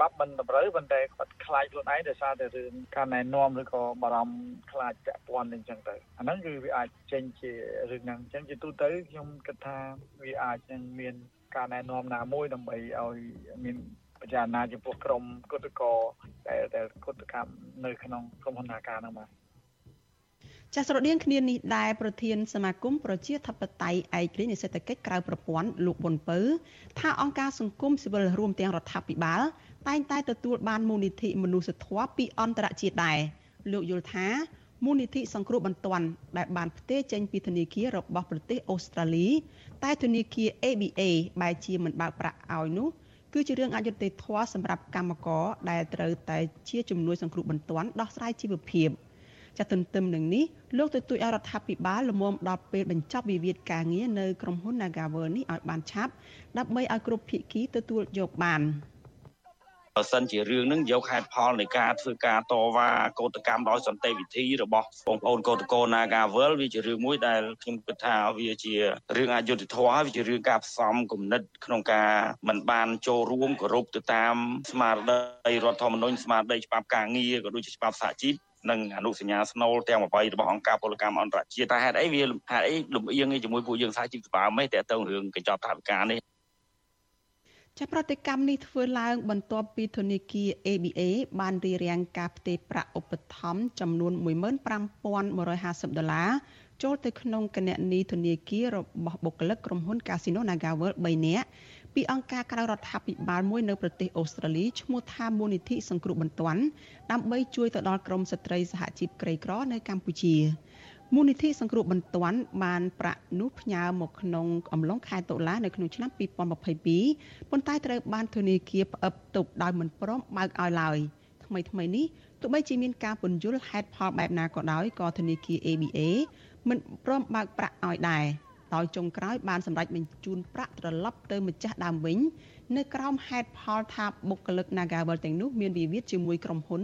[SPEAKER 10] បាប់មិនតម្រូវប៉ុន្តែគាត់ខ្លាចខ្លួនឯងដោយសារតែរឿងការណែនាំឬក៏បារម្ភខ្លាចពាក់ព័ន្ធនឹងចឹងទៅអាហ្នឹងគឺវាអាចចេញជារឿងហ្នឹងអញ្ចឹងជាទូទៅខ្ញុំគិតថាវាអាចនឹងមានការណែនាំណាមួយដើម្បីឲ្យមានពិចារណាចំពោះក្រមគុតកោដែលដែលគុតកម្មនៅក្នុងក្រុមហ៊ុននាការហ្នឹងបាទ
[SPEAKER 1] ចាសស្រដៀងគ្នានេះដែរប្រធានសមាគមប្រជាធិបតេយ្យឯករាជ្យនៃសេដ្ឋកិច្ចក្រៅប្រព័ន្ធលោកប៊ុនពៅថាអង្គការសង្គមស៊ីវិលរួមទាំងរដ្ឋាភិបាលតែងតែទទួលបានមូលនិធិមនុស្សធម៌ពីអន្តរជាតិដែរលោកយល់ថាមូលនិធិសង្គ្រោះបន្ទាន់ដែលបានផ្ទេរចេញពីធនាគាររបស់ប្រទេសអូស្ត្រាលី តែធនាគារ ABA បែរជាមិនបើកប្រាក់ឲ្យនោះគឺជារឿងអយុត្តិធម៌សម្រាប់កម្មករដែលត្រូវតែជាជំនួយសង្គ្រោះបន្ទាន់ដោះស្រាយជីវភាព ចាត់ទន្ទឹមនឹងនេះលោកទទូចឲ្យរដ្ឋាភិបាលលំមដល់ពេលបញ្ចប់វិវាទការងារនៅក្រុមហ៊ុន Nagavel នេះឲ្យបានឆាប់ដើម្បីឲ្យគ្រប់ភាគីទទួលយកបាន។
[SPEAKER 11] បើសិនជារឿងនឹងយកហេតុផលនៃការធ្វើការតវ៉ាកោតកម្មដោយសន្តិវិធីរបស់បងប្អូនកោតកោ Nagavel វាជារឿងមួយដែលខ្ញុំគិតថាវាជារឿងអយុត្តិធម៌វាជារឿងការផ្សំគំនិតក្នុងការមិនបានចូលរួមគោរពទៅតាមស្មារតីរដ្ឋធម្មនុញ្ញស្មារតីច្បាប់ការងារក៏ដូចជាច្បាប់សហជីព និងអនុសញ្ញាស្នូលទាំង8របស់អង្គការពលកម្មអន្តរជាតិតែហេតុអីវាហេតុអីលំអៀងជាមួយពួកយើងសហជីពស្បើមទេតើទៅរឿងកញ្ចប់ថវិកានេះ
[SPEAKER 1] ចាប្រតិកម្មនេះធ្វើឡើង បន្ទាប់ពីធនាគារ ABA បានរៀបរៀងការផ្ទេរប្រាក់ឧបត្ថម្ភចំនួន15150ដុល្លារចូលទៅក្នុងគណនីធនាគាររបស់បុគ្គលិកក្រុមហ៊ុន Casino NagaWorld 3នាក់ ពីអង្គការក្រៅរដ្ឋាភិបាលមួយនៅប្រទេសអូស្ត្រាលីឈ្មោះថាមូលនិធិសង្គ្រោះបន្ទាន់ដើម្បីជួយទៅដល់ក្រុមស្ត្រីសហជីពក្រីក្រនៅកម្ពុជាមូលនិធិសង្គ្រោះបន្ទាន់បានប្រាក់នោះផ្ញើមកក្នុងអំឡុងខែតុលានៅក្នុងឆ្នាំ2022ប៉ុន្តែត្រូវបានធនាគារផ្អឹបទប់ដោយមិនព្រមបើកឲ្យឡើយថ្មីថ្មីនេះទោះបីជាមានការពន្យល់ហេតុផលបែបណាក៏ដោយក៏ធនាគារ ABA មិនព្រមបើកប្រាក់ឲ្យដែរ ដោយចុងក្រោយបានសម្រេចបញ្ជូនប្រាក់ត្រឡប់ទៅម្ចាស់ដើមវិញនៅក្រោមហេតុផលថាបុគ្គលិក Nagawal ទាំងនោះមានវិវាទជាមួយក្រុមហ៊ុន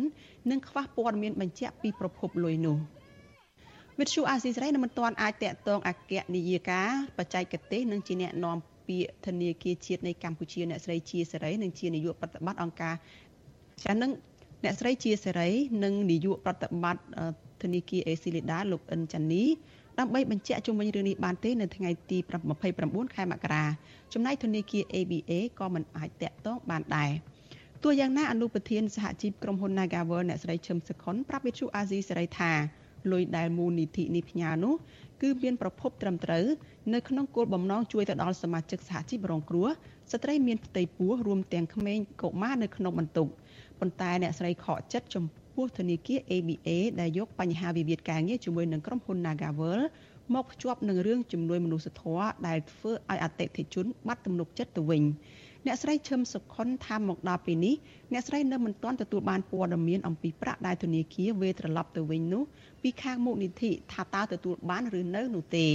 [SPEAKER 1] និងខ្វះព័ត៌មានបញ្ជាក់ពីប្រភពលុយនោះវិទ្យុអាស៊ីសេរីនៅមិនទាន់អាចតាក់ទងអគ្គនាយិកាបច្ចេកទេសនិងជាអ្នកនាំពាក្យធនាគារជាតិនៃកម្ពុជាអ្នកស្រីជាសេរីនិងជានាយកប្រតិបត្តិអង្គការចានឹងអ្នកស្រីជាសេរីនិងនាយកប្រតិបត្តិធនាគារអេស៊ីលីដាលោកអិនចានី ដើម្បីបញ្ជាក់ជុំវិញរឿងនេះបានទេនៅថ្ងៃទី29ខែមករាចំណែកធនាគារ ABA ក៏មិនអាចតាក់ទងបានដែរទោះយ៉ាងណាអនុប្រធានសហជីពក្រុមហ៊ុន Nagaworld អ្នកស្រីឈឹមសុខុនប្រាប់វិទ្យុអាស៊ីសេរីថាលុយដែលមូលនិធិនេះផ្ញើនោះគឺមានប្រភពត្រឹមត្រូវនៅក្នុងគោលបំណងជួយទៅដល់សមាជិកសហជីពរងគ្រោះស្ត្រីមានផ្ទៃពោះរួមទាំងក្មេងកុមារនៅក្នុងបន្ទុកប៉ុន្តែអ្នកស្រីខកចិត្តចំ ពោះធនាគារ ABA ដែលយកបញ្ហាវិវាទការងារជាមួយនឹងក្រុមហ៊ុន Nagavel មកភ្ជាប់នឹងរឿងជំនួយមនុស្សធម៌ដែលធ្វើឲ្យអតិថិជនបាត់ទំនុកចិត្តទៅវិញអ្នកស្រីឈឹមសុខុនថាមកដល់ពេលនេះអ្នកស្រីនៅមិនទាន់ទទួលបានព័ត៌មានអំពីប្រាក់ដែលធនាគារវេត្រឡប់ទៅវិញនោះពីខាងមុខនិធិថាតើទទួលបានឬនៅនោះទេ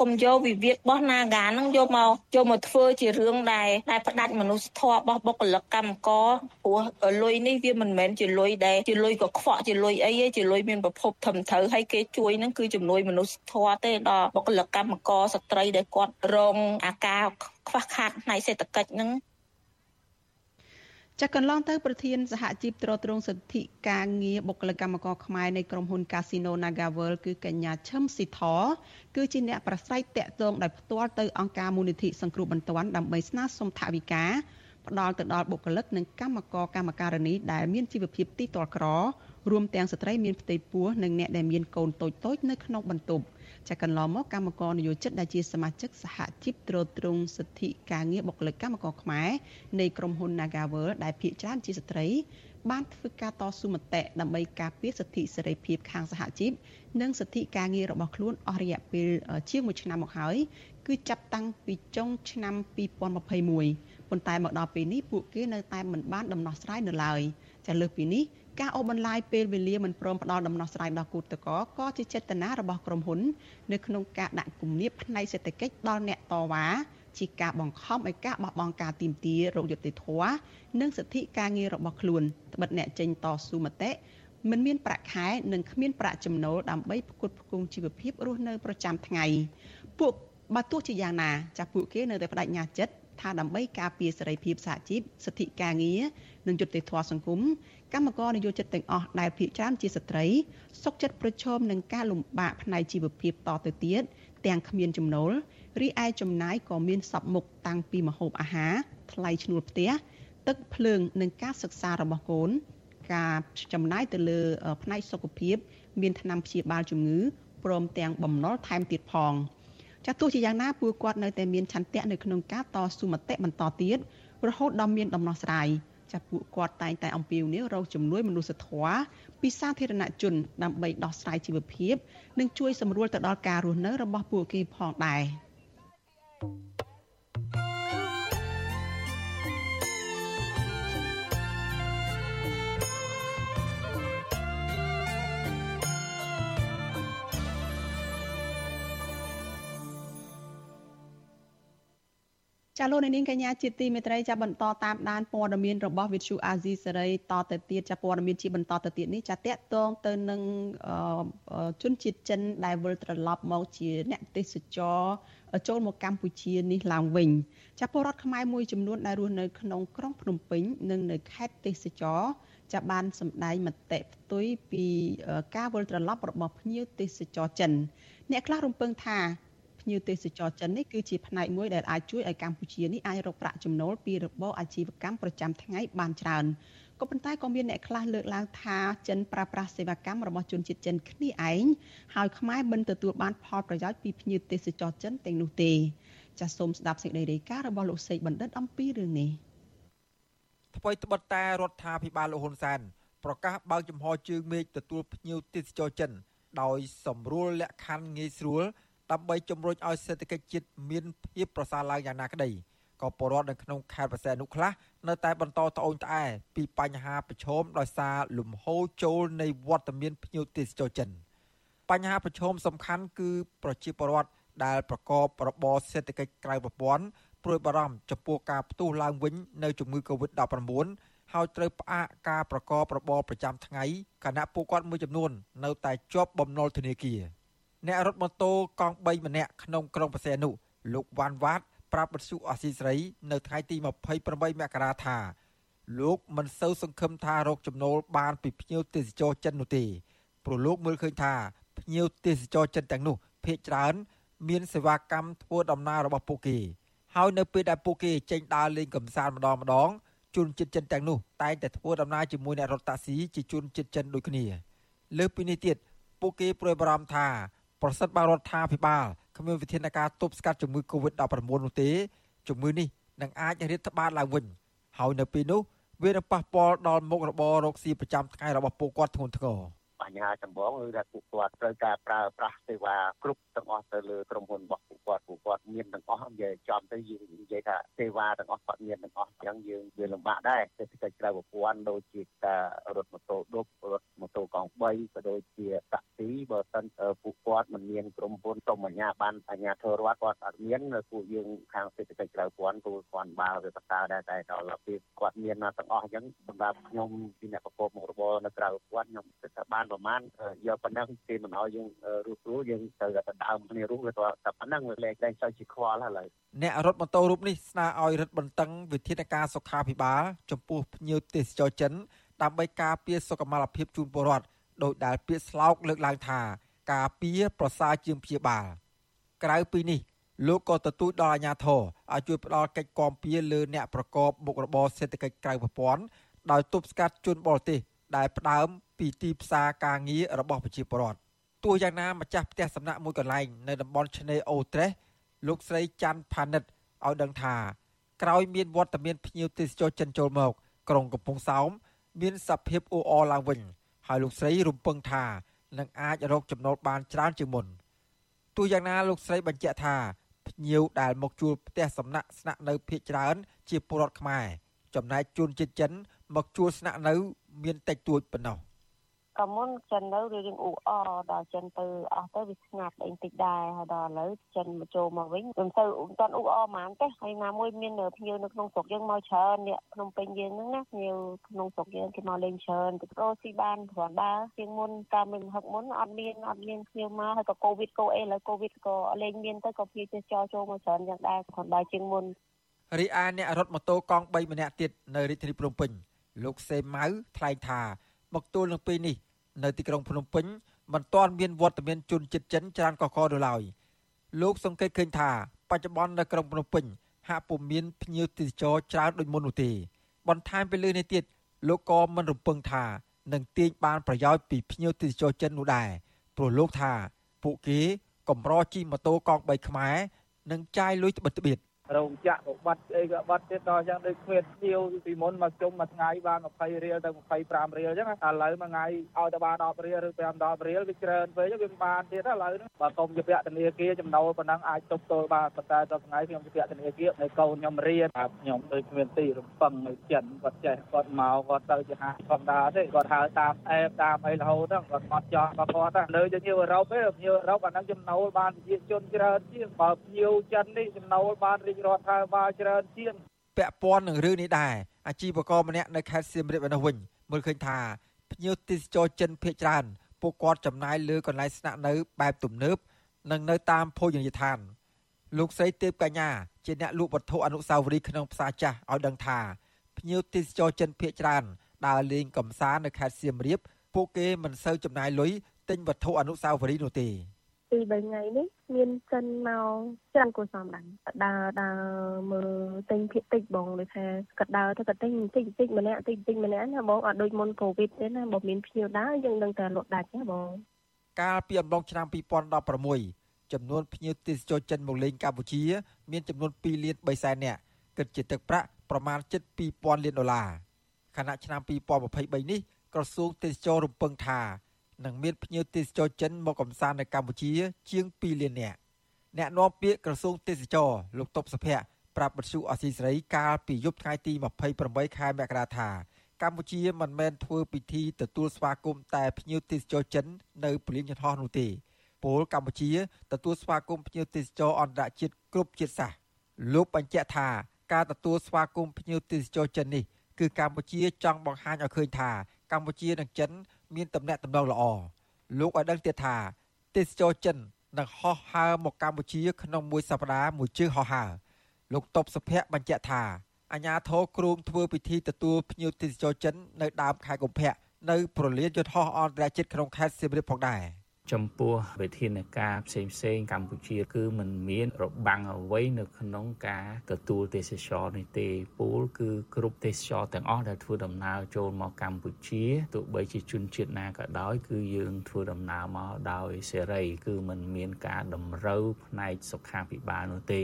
[SPEAKER 12] កុំយកវិវាទរបស់ Naga ហ្នឹងយកមកយកមកធ្វើជារឿងដែលដែលផ្ដាច់មនុស្សធម៌របស់បុគ្គលិកកម្មករព្រោះលុយនេះវាមិនមែនជាលុយដែលជាលុយកខ្វក់ជាលុយអីទេជាលុយមានប្រភពធំត្រូវហើយគេជួយហ្នឹងគឺជំនួយមនុស្សធម៌ទេដល់បុគ្គលិកកម្មករស្ត្រីដែលគាត់រងអាការខ្វះខាតផ្នែកសេដ្ឋកិច្ចហ្នឹង
[SPEAKER 1] ចាកន្លងទៅប្រធានសហជីពត្រួតត្រងសិទ្ធិការងារបុគ្គលិកកម្មករខ្មែរនៃក្រុមហ៊ុន Casino NagaWorld គឺកញ្ញាឈឹមស៊ីធគឺជាអ្នកប្រស្រ័យតាក់ទងដោយផ្ទាល់ទៅអង្គការមូលនិធិសង្គ្រោះបន្ទាន់ដើម្បីស្នើសុំថវិកាផ្ដល់ទៅដល់បុគ្គលិកនិងកម្មករកម្មការិនីដែលមានជីវភាពទីទ័លក្ររួមទាំងស្ត្រីមានផ្ទៃពោះនិងអ្នកដែលមានកូនតូចៗនៅក្នុងបន្ទប់ ចាកន្លងមកកម្មករនយោជិតដែលជាសមាជិកសហជីពត្រួតត្រងសិទ្ធិការងារបុគ្គលិកកម្មករខ្មែរនៃក្រុមហ៊ុន Nagavel ដែលភាគច្រើនជាស្ត្រី បានធ្វើការតស៊ូមតិដើម្បីការពារសិទ្ធិសេរីភាពខាងសហជីពនិងសិទ្ធិការងាររបស់ខ្លួនអស់រយៈពេលជាង1ឆ្នាំមកហើយគឺចាប់តាំងពីចុងឆ្នាំ2021ប៉ុន្តែមកដល់ពេលនេះពួកគេនៅតែមិនបានដំណោះស្រាយនៅឡើយចាលើសពីនេះ ការអូសបន្លាយពេលវេលាមិនព្រមផ្ដល់ដំណោះស្រាយដល់គូតកោក៏ជាចេតនារបស់ក្រុមហ៊ុន នៅក្នុងការដាក់គំនាបផ្នែកសេដ្ឋកិច្ចដល់អ្នកតវ៉ាជាការបង្ខំឲ្យការបោះបង់ការទីមទារោគយុត្តិធម៌និងសិទ្ធិការងាររបស់ខ្លួនត្បិតអ្នកចេញតស៊ូមតិមិនមានប្រាក់ខែនិងគ្មានប្រាក់ចំណូលដើម្បីផ្គត់ផ្គង់ជីវភាពរស់នៅប្រចាំថ្ងៃពួកបើទោះជាយ៉ាងណាចាស់ពួកគេនៅតែបដិញ្ញាចិត្ត ថាដើម្បីការពារសេរីភាពសហជីពសិទ្ធិការងារនិងយុត្តិធម៌សង្គមកម្មករនយោជិតទាំងអស់ដែលភាគច្រើនជាស្ត្រីសុខចិត្តប្រឈមនឹងការលំបាកផ្នែកជីវភាពតទៅទៀតទាំងគ្មានចំណូលរីឯចំណាយក៏មានសពមុខតាំងពីម្ហូបអាហារថ្លៃឈ្នួលផ្ទះទឹកភ្លើងនិងការសិក្សារបស់កូន ការចំណាយទៅលើផ្នែកសុខភាព មានថ្នាំព្យាបាលជំងឺព្រមទាំងបំណុលថែមទៀតផង ចាស់ទោះជាយ៉ាងណាពួកគាត់នៅតែមានឆន្ទៈនៅក្នុងការតស៊ូមតិបន្តទៀតរហូតដល់មានដំណោះស្រាយចាស់ពួកគាត់តែងតែអំពាវនាវរកជំនួយមនុស្សធម៌ពីសាធារណជនដើម្បីដោះស្រាយជីវភាព និងជួយសម្រួលទៅដល់ការរស់នៅរបស់ពួកគេផងដែរ។ ចាលោកនាងកញ្ញាជាទីមេត្រីចាបន្តតាមដានព័ត៌មានរបស់វិទ្យុអាស៊ីសេរីតទៅទៀតចាព័ត៌មានជាបន្តទៅទៀតនេះចាតកតងទៅនឹងជនជាតិចិនដែលវិលត្រឡប់មកជាអ្នកទេសចរចូលមកកម្ពុជានេះឡើងវិញចាពលរដ្ឋខ្មែរមួយចំនួនដែលរស់នៅក្នុងក្រុងភ្នំពេញនិងនៅខេត្តទេសចរចាបានសម្ដែងមតិផ្ទុយពីការវិលត្រឡប់របស់ភ្ញៀវទេសចរចិន អ្នកខ្លះរំពឹងថា ភ្ញៀវទេសចរចិននេះគឺជាផ្នែកមួយដែលអាចជួយឲ្យកម្ពុជានេះអាចរកប្រាក់ចំណូលពីរបរអាជីវកម្មប្រចាំថ្ងៃបានច្រើនក៏ប៉ុន្តែក៏មានអ្នកខ្លះលើកឡើងថាចិនប្រើប្រាស់សេវាកម្មរបស់ជនជាតិចិនគ្នាឯងហើយខ្មែរមិនទទួលបានផលប្រយោជន៍ពីភ្ញៀវទេសចរចិនទាំងនោះទេចាសសូមស្ដាប់សេចក្តីរាយការណ៍របស់លោកសេកបណ្ឌិតអំពីរឿងនេះ
[SPEAKER 13] ថ្មីត្បិតតែរដ្ឋាភិបាលលោកហ៊ុនសែនប្រកាសបើកចំហជើងមេឃទទួលភ្ញៀវទេសចរចិនដោយសម្រួលលក្ខខណ្ឌងាយស្រួល ដើម្បីជំរុញឲ្យសេដ្ឋកិច្ចជាតិមានភាពប្រសើរឡើងយ៉ាងណាក្តីក៏ពលរដ្ឋនៅក្នុងខេត្តបរសែននោះខ្លះនៅតែបន្តត្អូញត្អែពីបញ្ហាប្រឈមដោយសារលំហូរចូលនៃវត្តមានភ្ញៀវទេសចរចិនបញ្ហាប្រឈមសំខាន់គឺប្រជាពលរដ្ឋដែលប្រកបរបរសេដ្ឋកិច្ចក្រៅប្រព័ន្ធព្រួយបារម្ភចំពោះការផ្ទុះឡើងវិញនៅជំងឺ Covid-19 ហើយត្រូវផ្អាកការប្រកបរបរប្រចាំថ្ងៃខណៈពួកគាត់មួយចំនួន នៅតែជាប់បំណុលធនាគារ អ្នករត់ម៉ូតូកង់3ម្នាក់ក្នុងក្រុងបរសែននោះលោកវ៉ាន់វ៉ាតប្រាប់បទសុអសីស្រី នៅថ្ងៃទី28មករាថាលោកមិនសូវសង្ឃឹមថារកចំណូលបានពីភ្ញៀវទេសចរចិននោះទេព្រោះលោកមើលឃើញថាភ្ញៀវទេសចរចិនទាំងនោះភ ieck ច្រើន មានសេវាកម្មធ្វើដំណើររបស់ពួកគេហើយនៅពេលដែលពួកគេចេញដើរលេងកម្សាន្តម្ដងម្ដងជនជាតិចិនទាំងនោះតែងតែធ្វើដំណើរជាមួយអ្នករត់តាក់ស៊ីជាជនជាតិចិនដូចគ្នាលើពីនេះទៀតពួកគេព្រួយបារម្ភថា ប្រសិនបើរដ្ឋាភិបាលគ្មានវិធានការទប់ស្កាត់ជំងឺ Covid-19 នោះទេជំងឺនេះនឹងអាចរាតត្បាតឡើងវិញហើយនៅពេលនោះវានឹងប៉ះពាល់ដល់មុខរបររកស៊ីប្រចាំថ្ងៃរបស់ពួកគាត់ធ្ងន់ធ្ងរ។
[SPEAKER 6] បញ្ហាចម្បងគឺថាពួកគាត់ត្រូវការប្រើប្រាស់សេវាគ្រប់ទាំងអស់ទៅលើក្រុមហ៊ុនរបស់ពួកគាត់ពួកគាត់មានទាំងអស់និយាយចំទៅយើងនិយាយថាសេវាទាំងអស់គាត់មានទាំងអស់អញ្ចឹងយើងវាលំបាកដែរសេដ្ឋកិច្ចក្រៅប្រព័ន្ធដូចជាការរត់ម៉ូតូឌុបរត់ម៉ូតូកង់3ក៏ដូចជាតាក់ស៊ីបើសិនពួកគាត់មិនមានក្រុមហ៊ុនសុំអាជ្ញាប័ណ្ណអាជ្ញាធររដ្ឋគាត់អត់មានពួកយើងខាងសេដ្ឋកិច្ចក្រៅប្រព័ន្ធគឺគាត់បើវាបតាដែរតែដល់ពេលគាត់មានទាំងអស់អញ្ចឹងសម្រាប់ខ្ញុំជាអ្នកប្រកបមុខរបរនៅក្រៅប្រព័ន្ធខ្ញុំគិតថាបានប្រមាណយកប៉ុណ្ណឹងគេមិនឲ្យយើងរស់រួយើងត្រូវតែដើមគ្នារស់វាតែប៉ុណ្ណឹងវាលែងតែចោលជាខ្វល់ហើយ
[SPEAKER 13] អ្នករត់ម៉ូតូរូបនេះស្នើឲ្យរឹតបន្តឹងវិធានការសុខាភិបាល ចំពោះភ្ញៀវទេសចរចិនដើម្បីការពារសុខុមាលភាពជូនពលរដ្ឋដោយដែលពាក្យស្លោកលើកឡើងថា ការពារប្រសើរជាងព្យាបាល ក្រៅពីនេះលោកក៏ទទូចដល់អាជ្ញាធរឲ្យជួយផ្ដល់កិច្ចគាំពារលើអ្នកប្រកបមុខរបរសេដ្ឋកិច្ចក្រៅប្រព័ន្ធដោយទប់ស្កាត់ជនបរទេសដែលផ្ដើម ពីទីផ្សារការងាររបស់ប្រជាពលរដ្ឋទោះយ៉ាងណាម្ចាស់ផ្ទះសំណាក់មួយកន្លែងនៅតំបន់ឆ្នេរអូត្រេសលោកស្រីច័ន្ទផានិតឲ្យដឹងថាក្រោយមានវត្តមានភ្ញៀវទេសចរចិនចូលមក ក្រុងកំពង់សោមមានសភាពអ៊ូអរឡើងវិញហើយលោកស្រីរំពឹងថានឹងអាចរកចំណូលបានច្រើនជាងមុនទោះយ៉ាងណាលោកស្រីបញ្ជាក់ថាភ្ញៀវដែលមកជួលផ្ទះសំណាក់ស្នាក់នៅភ ieck ច្រើន ជាពលរដ្ឋខ្មែរចំណែកជនជាតិចិន មកជួលស្នាក់នៅ មានតិចតួចប៉ុណ្ណោះ។
[SPEAKER 14] ក៏មុនចិននៅរៀងអ៊ូអដល់ចិនទៅអស់ទៅវាស្ងាត់អីតិចដែរហើយដល់ឥឡូវចិនមកចូលមកវិញមិនទៅមិនតាន់អ៊ូអហ្មងទេហើយណាមួយមានភ្ញៀវនៅក្នុងស្រុកយើងមកច្រើនអ្នកក្នុងពេញយើងហ្នឹងណាភ្ញៀវក្នុងស្រុកយើងគេមកលេងច្រើនទៅប្រូស៊ីបានគ្រាន់ដើរជាងមុនតាមមិនហឹកមុនអត់មានអត់មានភ្ញៀវមកហើយក៏កូវីដកូអីឥឡូវកូវីដក៏លេងមានទៅក៏ភ្ញៀវទេសចរចូលមកច្រើនយ៉ាងដែរគ្រាន់ដើរជាងមុន
[SPEAKER 13] រីឯអ្នករត់ម៉ូតូកង់3ម្នាក់ទៀតនៅរាជធានីភ្នំពេញលោកសេម៉ៅថ្លែងថា មកទល់នឹងពេលនេះនៅទីក្រុងភ្នំពេញមិនទាន់មានវត្តមានជនជាតិចិនច្រើនកកនៅឡើយលោកសង្កេតឃើញថាបច្ចុប្បន្ននៅក្រុងភ្នំពេញហាក់ពុំមានភ្ញៀវទេសចរច្រើនដូចមុននោះទេ បន្ថែមពីលើនេះទៀតលោកក៏មិនរំពឹងថានឹងទាញបានប្រយោជន៍ពីភ្ញៀវទេសចរចិននោះដែរព្រោះលោកថាពួកគេកម្រជិះម៉ូតូកង់3ខ្មែរនឹងចាយលុយត្បិតត្បៀត
[SPEAKER 15] រោងចក្រក៏បាត់អីក៏បាត់ទៀតដល់ចឹងដូចគ្មានទៀវពីមុនមកជុំមួយថ្ងៃបាន20រៀលទៅ25រៀលចឹងឥឡូវមួយថ្ងៃឲ្យតែបាន10រៀលឬ5 10រៀលវាច្រើនពេកវាមិនបានទៀតឥឡូវហ្នឹងបើកុំជាពាក់ធនាគារចំណូលប៉ុណ្ណឹងអាចទប់ទល់បានប៉ុន្តែដល់ថ្ងៃខ្ញុំជាពាក់ធនាគារហើយកូនខ្ញុំរៀនបាទខ្ញុំដូចគ្មានទីរំពឹងនៅចិនគាត់ចេះគាត់មកគាត់ទៅជាហាធម្មតាទេគាត់ហៅតាមអេបតាមអីរហូតហ្នឹងគាត់មកចោះគាត់គាត់លើជាញៀវអឺរ៉ុបទេញៀវអឺរ៉ុបអាហ្នឹងចំណូលបានប្រជាជនច្រើនជាងបើញៀវចិននេះចំណូលបានរាជរដ្ឋាភិបាលច្រើនជាង
[SPEAKER 13] ពាក់ព័ន្ធនឹងរឿងនេះដែរអាជីវករម្នាក់នៅខេត្តសៀមរាបឯនោះវិញមើលឃើញថាភ្ញៀវទេសចរចិនភ ieck ច្រើនពួកគាត់ចំណាយលើកន្លែងស្នាក់នៅបែបទំនើបនិងនៅតាមភោជនីយដ្ឋានលោកស្រីទេពកញ្ញាជាអ្នកលក់វត្ថុអនុស្សាវរីយ៍ក្នុងផ្សារចាស់ឲ្យដឹងថាភ្ញៀវទេសចរចិនភ ieck ច្រើនដើរលេងកំសាន្តនៅខេត្តសៀមរាបពួកគេមិនសូវចំណាយលុយទិញវត្ថុអនុស្សាវរីយ៍នោះទេ
[SPEAKER 14] ពី3ថ្ងៃនេះមានចិនមកច្រើនគួរសមដែរដើរដើរមើលទិញភាគតិចបងដូចថាគាត់ដើរទៅគាត់ទិញតិចតិចម្នាក់តិចតិចម្នាក់ណាបងអត់ដូចមុនកូវីដទេណាបើមានភ្ញៀវដើរយើងនឹងតែលក់ដាច់ណាបង
[SPEAKER 13] កាលពីអំឡុងឆ្នាំ2016ចំនួនភ្ញៀវទេសចរចិនមកលេងកម្ពុជា មានចំនួន2លាន3សែននាក់គិតជាទឹកប្រាក់ប្រមាណជិត2000លានដុល្លារខណៈឆ្នាំ2023នេះក្រសួងទេសចររំពឹងថា នឹងមានភ្ញៀវទេសចរចិនមកកំសាន្តនៅកម្ពុជា ជាង2លាននាក់អ្នកនាំពាក្យក្រសួងទេសចរលោកតុបសុភ័ក្រប្រាប់បទសុអសីសេរីកាលពីយប់ថ្ងៃទី28ខែមករាថាកម្ពុជាមិនមែនធ្វើពិធីទទួលស្វាគមន៍តែភ្ញៀវទេសចរចិននៅពលានយន្តហោះនោះទេពលកម្ពុជាទទួលស្វាគមន៍ភ្ញៀវទេសចរអន្តរជាតិគ្រប់ជាតិសាសន៍លោកបញ្ជាក់ថាការទទួលស្វាគមន៍ភ្ញៀវទេសចរចិននេះគឺកម្ពុជាចង់បង្ហាញឲ្យឃើញថាកម្ពុជានិងចិន មានទំនាក់ទំនងល្អលោកឲ្យដឹងទៀតថាទេសចរចិននឹងហោះហើរមកកម្ពុជា ក្នុងមួយសប្តាហ៍មួយជើងហោះហើរលោកតបសុភ័ក្របញ្ជាក់ថាអាញាធរគ្រោងធ្វើពិធីទទួលភ្ញៀវទេសចរចិន នៅដើមខែកុម្ភៈនៅប្រលានយន្តហោះអន្តរជាតិក្នុងខេត្តសៀមរាបផងដែរ។
[SPEAKER 16] ចំពោះវិធានការផ្សេងផ្សេងកម្ពុជា គឺมันមានរបាំងអ្វីនៅក្នុងការទទួលទេសចរនេះទេពូលគឺគ្រប់ទេសចរទាំងអស់ដែលធ្វើដំណើរចូលមកកម្ពុជាទោះបីជាជនជាតិណាក៏ដោយ គឺយើងធ្វើដំណើរមកដោយសេរី គឺมันមានការតម្រូវផ្នែកសុខាភិបាលនោះទេ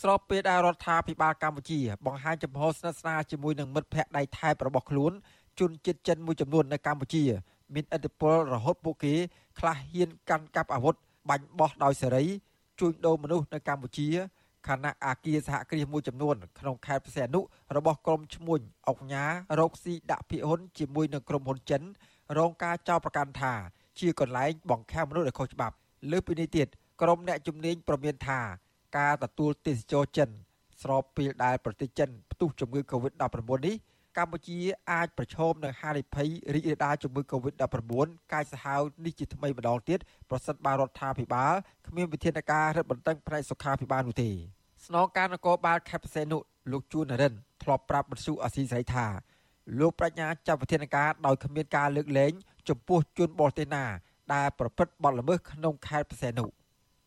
[SPEAKER 13] ស្របពេលដែលរដ្ឋាភិបាលកម្ពុជា បង្ហាញចំហស្និទ្ធស្នាលជាមួយនឹងមិត្តភ័ក្តិដៃថែបរបស់ខ្លួនជនជាតិចិនមួយចំនួននៅកម្ពុជា មានឥទ្ធិពលរហូតពួកគេខ្លះហ៊ានកាន់កាប់អាវុធបាញ់បោះដោយសេរីជួញដូរមនុស្សនៅកម្ពុជាខណៈអាគារសហគ្រាសមួយចំនួនក្នុងខេត្តព្រះសីហនុរបស់ក្រុមឈ្មួញអុកញ៉ារោគស៊ីដាក់ភិហ៊ុនជាមួយនឹងក្រុមហ៊ុនចិនរងការចោទប្រកាន់ថា ជាកន្លែងបង្ខាំមនុស្សដែលខុសច្បាប់លើពីនេះទៀតក្រុមអ្នកជំនាញប្រមានថាការទទួលទេសចរចិនស្របពេលដែលប្រទេសចិនផ្ទុះជំងឺ Covid-19 នេះ កម្ពុជាអាចប្រឈមនឹងហានិភ័យរីករាលដាលជំងឺ Covid-19 កាយសាហាវនេះជាថ្មីម្ដងទៀតប្រសិនបើរដ្ឋាភិបាលគ្មានវិធានការរឹតបន្តឹងផ្នែកសុខាភិបាលនោះទេស្នងការនគរបាលខេត្តបរសេនុលោកជួននរិនធ្លាប់ប្រាប់បទសុអសីស្រីថាលោកប្រាជ្ញាចាត់វិធានការដោយគ្មានការលើកលែងចំពោះជនបរទេសណា ដែលប្រព្រឹត្តបទល្មើសក្នុងខេត្តបរសេនុ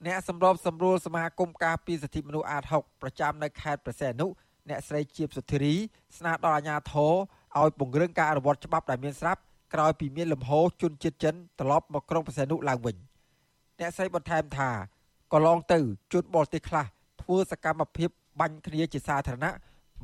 [SPEAKER 13] អ្នកសម្របសម្រួលសមាគមការពារសិទ្ធិមនុស្សអាត6ប្រចាំនៅខេត្តបរសេនុ អ្នកស្រីជាបសុធារីស្នើដល់អាជ្ញាធរឲ្យពង្រឹងការអនុវត្តច្បាប់ដែលមានស្រាប់ក្រោយពីមានលំហូរជនជាតិចិនត្រឡប់មកក្រុងប្រសេនុឡើងវិញអ្នកស្រីបន្ថែមថាកន្លងទៅជនបរទេសខ្លះធ្វើសកម្មភាពបាញ់គ្នាជាសាធារណៈ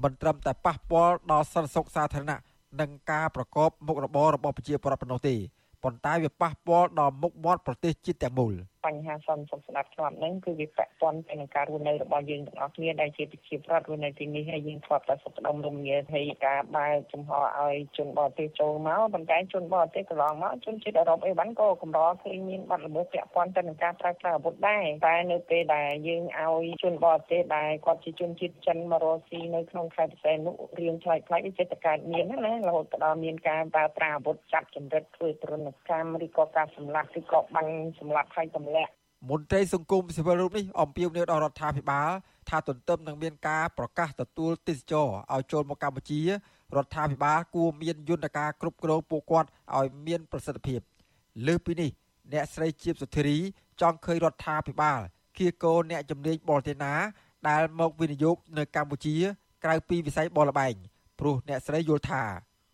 [SPEAKER 13] មិនត្រឹមតែប៉ះពាល់ដល់សន្តិសុខសាធារណៈនិងការប្រកបមុខរបររបស់ប្រជាពលរដ្ឋប៉ុណ្ណោះទេប៉ុន្តែវាប៉ះពាល់ដល់មុខមាត់ប្រទេសជាតិទាំងមូល។
[SPEAKER 17] បញ្ហាសន្តិសុខស្ដាប់ធ្នាប់ហ្នឹងគឺវាពាក់ព័ន្ធទៅនឹងការរស់នៅរបស់យើងទាំងអស់គ្នាដែលជាប្រជាប្រដ្ឋរស់នៅទីនេះហើយយើងធ្លាប់តែសុខដុមរមនាហើយការបើកចំហឲ្យជនបរទេសចូលមកប៉ុន្តែជនបរទេសកន្លងមកជនជាតិអឺរ៉ុបអីវ៉ាន់ក៏កម្រឃើញមានបាត់ល្មើសពាក់ព័ន្ធទៅនឹងការប្រើប្រាស់អាវុធដែរតែនៅពេលដែលយើងឲ្យជនបរទេសដែលគាត់ជាជនជាតិចិនមករស់ស៊ីនៅក្នុងខេត្តបរសេនុរៀងឆ្លៃផ្លែកវាចេះតែកើតមានណារហូតដល់មានការប្រើប្រាស់អាវុធចាប់ចម្រិតធ្វើទរណកម្មឬក៏ការសម្លាប់ឬក៏បាញ់សម្លាប់ហើយទម្លាក់
[SPEAKER 13] មន្ត្រីសង្គមស៊ីវិលរូបនេះអំពាវនាវដល់រដ្ឋាភិបាលថាទន្ទឹមនឹងមានការប្រកាសទទួលទេសចរឲ្យចូលមកកម្ពុជារដ្ឋាភិបាលគួរមានយន្តការគ្រប់គ្រងពួកគាត់ឲ្យមានប្រសិទ្ធភាពលើសពីនេះអ្នកស្រីជាបសុធារីចង់ឃើញរដ្ឋាភិបាលគៀកោអ្នកជំនាញបរទេសណាដែលមកវិនិយោគនៅកម្ពុជា ក្រៅពីវិស័យបរលបែងព្រោះអ្នកស្រីយល់ថា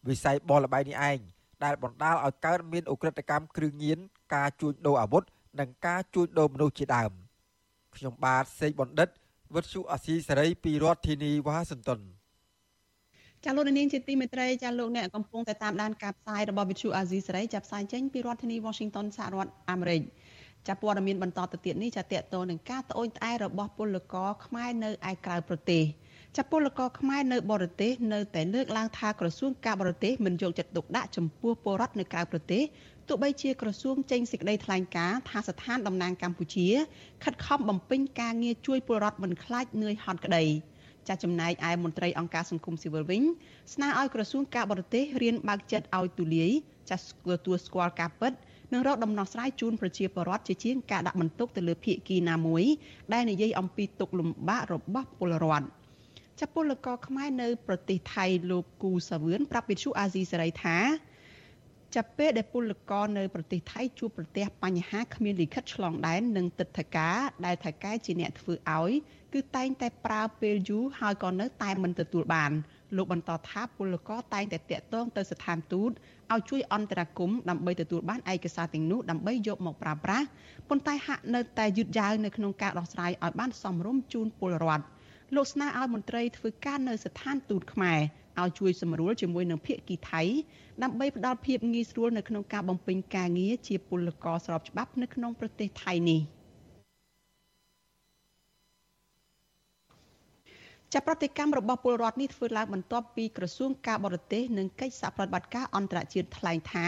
[SPEAKER 13] វិស័យបរលបែងនេះឯងដែលបណ្ដាលឲ្យកើតមានអ ுக ្រិតកម្មគ្រឿងញៀនការជួញដូរអាវុធ និងការជួញដូរមនុស្សជាដើមខ្ញុំបាទសេកបណ្ឌិតវុទ្ធុអាស៊ីសេរីពីរដ្ឋធានីវ៉ាស៊ីនតោន
[SPEAKER 1] ចាលោកនាងជាទីមេត្រីចាលោកអ្នកកំពុងតែតាមដានការផ្សាយរបស់វិទ្យុអាស៊ីសេរីចាប់ផ្សាយចេញពីរដ្ឋធានី Washington សហរដ្ឋអាមេរិកចាព័ត៌មានបន្តទៅទៀតនេះចាតកតនឹងការត្អូញត្អែរបស់ពលករខ្មែរនៅឯក្រៅប្រទេសចាពលករខ្មែរនៅបរទេសនៅតែលើកឡើងថាក្រសួងការបរទេសមិនយកចិត្តទុកដាក់ចំពោះពលរដ្ឋនៅក្រៅប្រទេស ទោះបីជាក្រសួងចេញសេចក្តីថ្លែងការណ៍ថាស្ថានតំណាងកម្ពុជាខិតខំបំពេញការងារជួយពលរដ្ឋមិនខ្លាចនឿយហត់ក្តីចាស់ចំណែកឯមន្ត្រីអង្គការសង្គមស៊ីវិលវិញស្នើឲ្យក្រសួងការបរទេសរៀនបើកចិត្តឲ្យទូលាយចាស់ទទួលស្គាល់ការពិតនិងរកដំណោះស្រាយជូនប្រជាពលរដ្ឋជាជាងការដាក់បន្ទុកទៅលើភាគីណាមួយ ដែលនិយាយអំពីទុកលំបាករបស់ពលរដ្ឋចាប់ពលករខ្មែរនៅប្រទេសថៃលោកគូសាវឿនប្រាប់វិទ្យុអាស៊ីសេរីថា ចាប់ពេលដែលពលករនៅប្រទេសថៃជួបប្រទះបញ្ហាគ្មានលិខិតឆ្លងដែននិងទឹកធការដែលថៅកែជាអ្នកធ្វើឲ្យគឺតែងតែប្រើពេលយូរហើយក៏នៅតែមិនទទួលបានលោកបន្តថាពលករតែងតែតាក់ទងទៅស្ថានទូតឲ្យជួយអន្តរាគមន៍ដើម្បីទទួលបានឯកសារទាំងនោះដើម្បីយកមកប្រើប្រាស់ប៉ុន្តែហាក់នៅតែយឺតយ៉ាវនៅក្នុងការដោះស្រាយឲ្យបានសមរម្យជូនពលរដ្ឋលោកស្នើឲ្យមន្ត្រីធ្វើការនៅស្ថានទូតខ្មែរ ឲ្យជួយសម្រួលជាមួយនឹងភាគីថៃដើម្បីផ្ដល់ភាពងាយស្រួលនៅក្នុងការបំពេញការងារជាពលករស្របច្បាប់នៅក្នុងប្រទេសថៃនេះ។ចាប់ប្រតិកម្មរបស់ពលរដ្ឋនេះធ្វើឡើងបន្ទាប់ពីក្រសួងការបរទេសនិងកិច្ចសហប្រតិបត្តិការអន្តរជាតិថ្លែងថា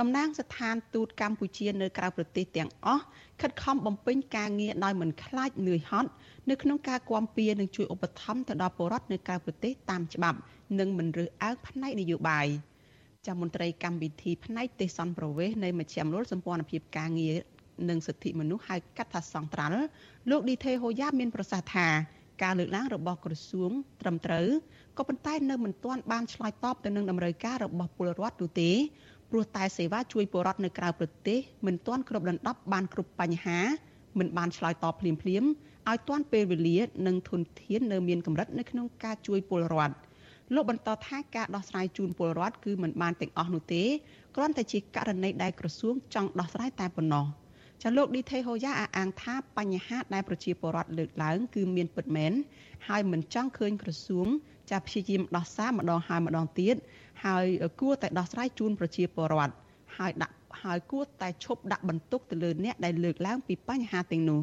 [SPEAKER 1] តំណាងស្ថានទូតកម្ពុជានៅក្រៅប្រទេសទាំងអស់ខិតខំបំពេញការងារដោយមិនខ្លាចនឿយហត់នៅក្នុងការគាំពៀនិងជួយឧបត្ថម្ភទៅដល់ពលរដ្ឋនៅក្រៅប្រទេសតាមច្បាប់ និងមិនរើសអើងផ្នែកនយោបាយចាមន្ត្រីកម្មវិធីផ្នែកទេសន្តប្រវេសនៃមជ្ឈមណ្ឌលសម្ព័ន្ធភាពការងារនិងសិទ្ធិមនុស្សហៅកាត់ថាសង្ត្រាល់លោកឌីថេហូយ៉ាមានប្រសាសន៍ថាការលើកឡើងរបស់ក្រសួងត្រឹមត្រូវក៏ប៉ុន្តែនៅមិនទាន់បានឆ្លើយតបទៅនឹងតម្រូវការរបស់ពលរដ្ឋនោះទេព្រោះតែសេវាជួយពលរដ្ឋនៅក្រៅប្រទេសមិនទាន់គ្រប់ដណ្ដប់បានគ្រប់បញ្ហាមិនបានឆ្លើយតបភ្លាមភ្លាមឲ្យទាន់ពេលវេលានិងធនធាននៅមានកម្រិតនៅក្នុងការជួយពលរដ្ឋ លោកបន្តថាការដោះស្រាយជូនពលរដ្ឋគឺមិនបានទាំងអស់នោះទេគ្រាន់តែជាករណីដែលក្រសួងចង់ដោះស្រាយតែប៉ុណ្ណោះ។ចាលោកឌីថេហូយ៉ាអះអាងថាបញ្ហាដែលប្រជាពលរដ្ឋលើកឡើងគឺមានពិតមែនហើយមិនចង់ឃើញក្រសួងចាព្យាយាមដោះសារម្ដងហើយម្ដងទៀតហើយគួរតែដោះស្រាយជូនប្រជាពលរដ្ឋហើយដាក់ហើយគួរតែឈប់ដាក់បន្ទុកទៅលើអ្នកដែលលើកឡើងពីបញ្ហាទាំងនោះ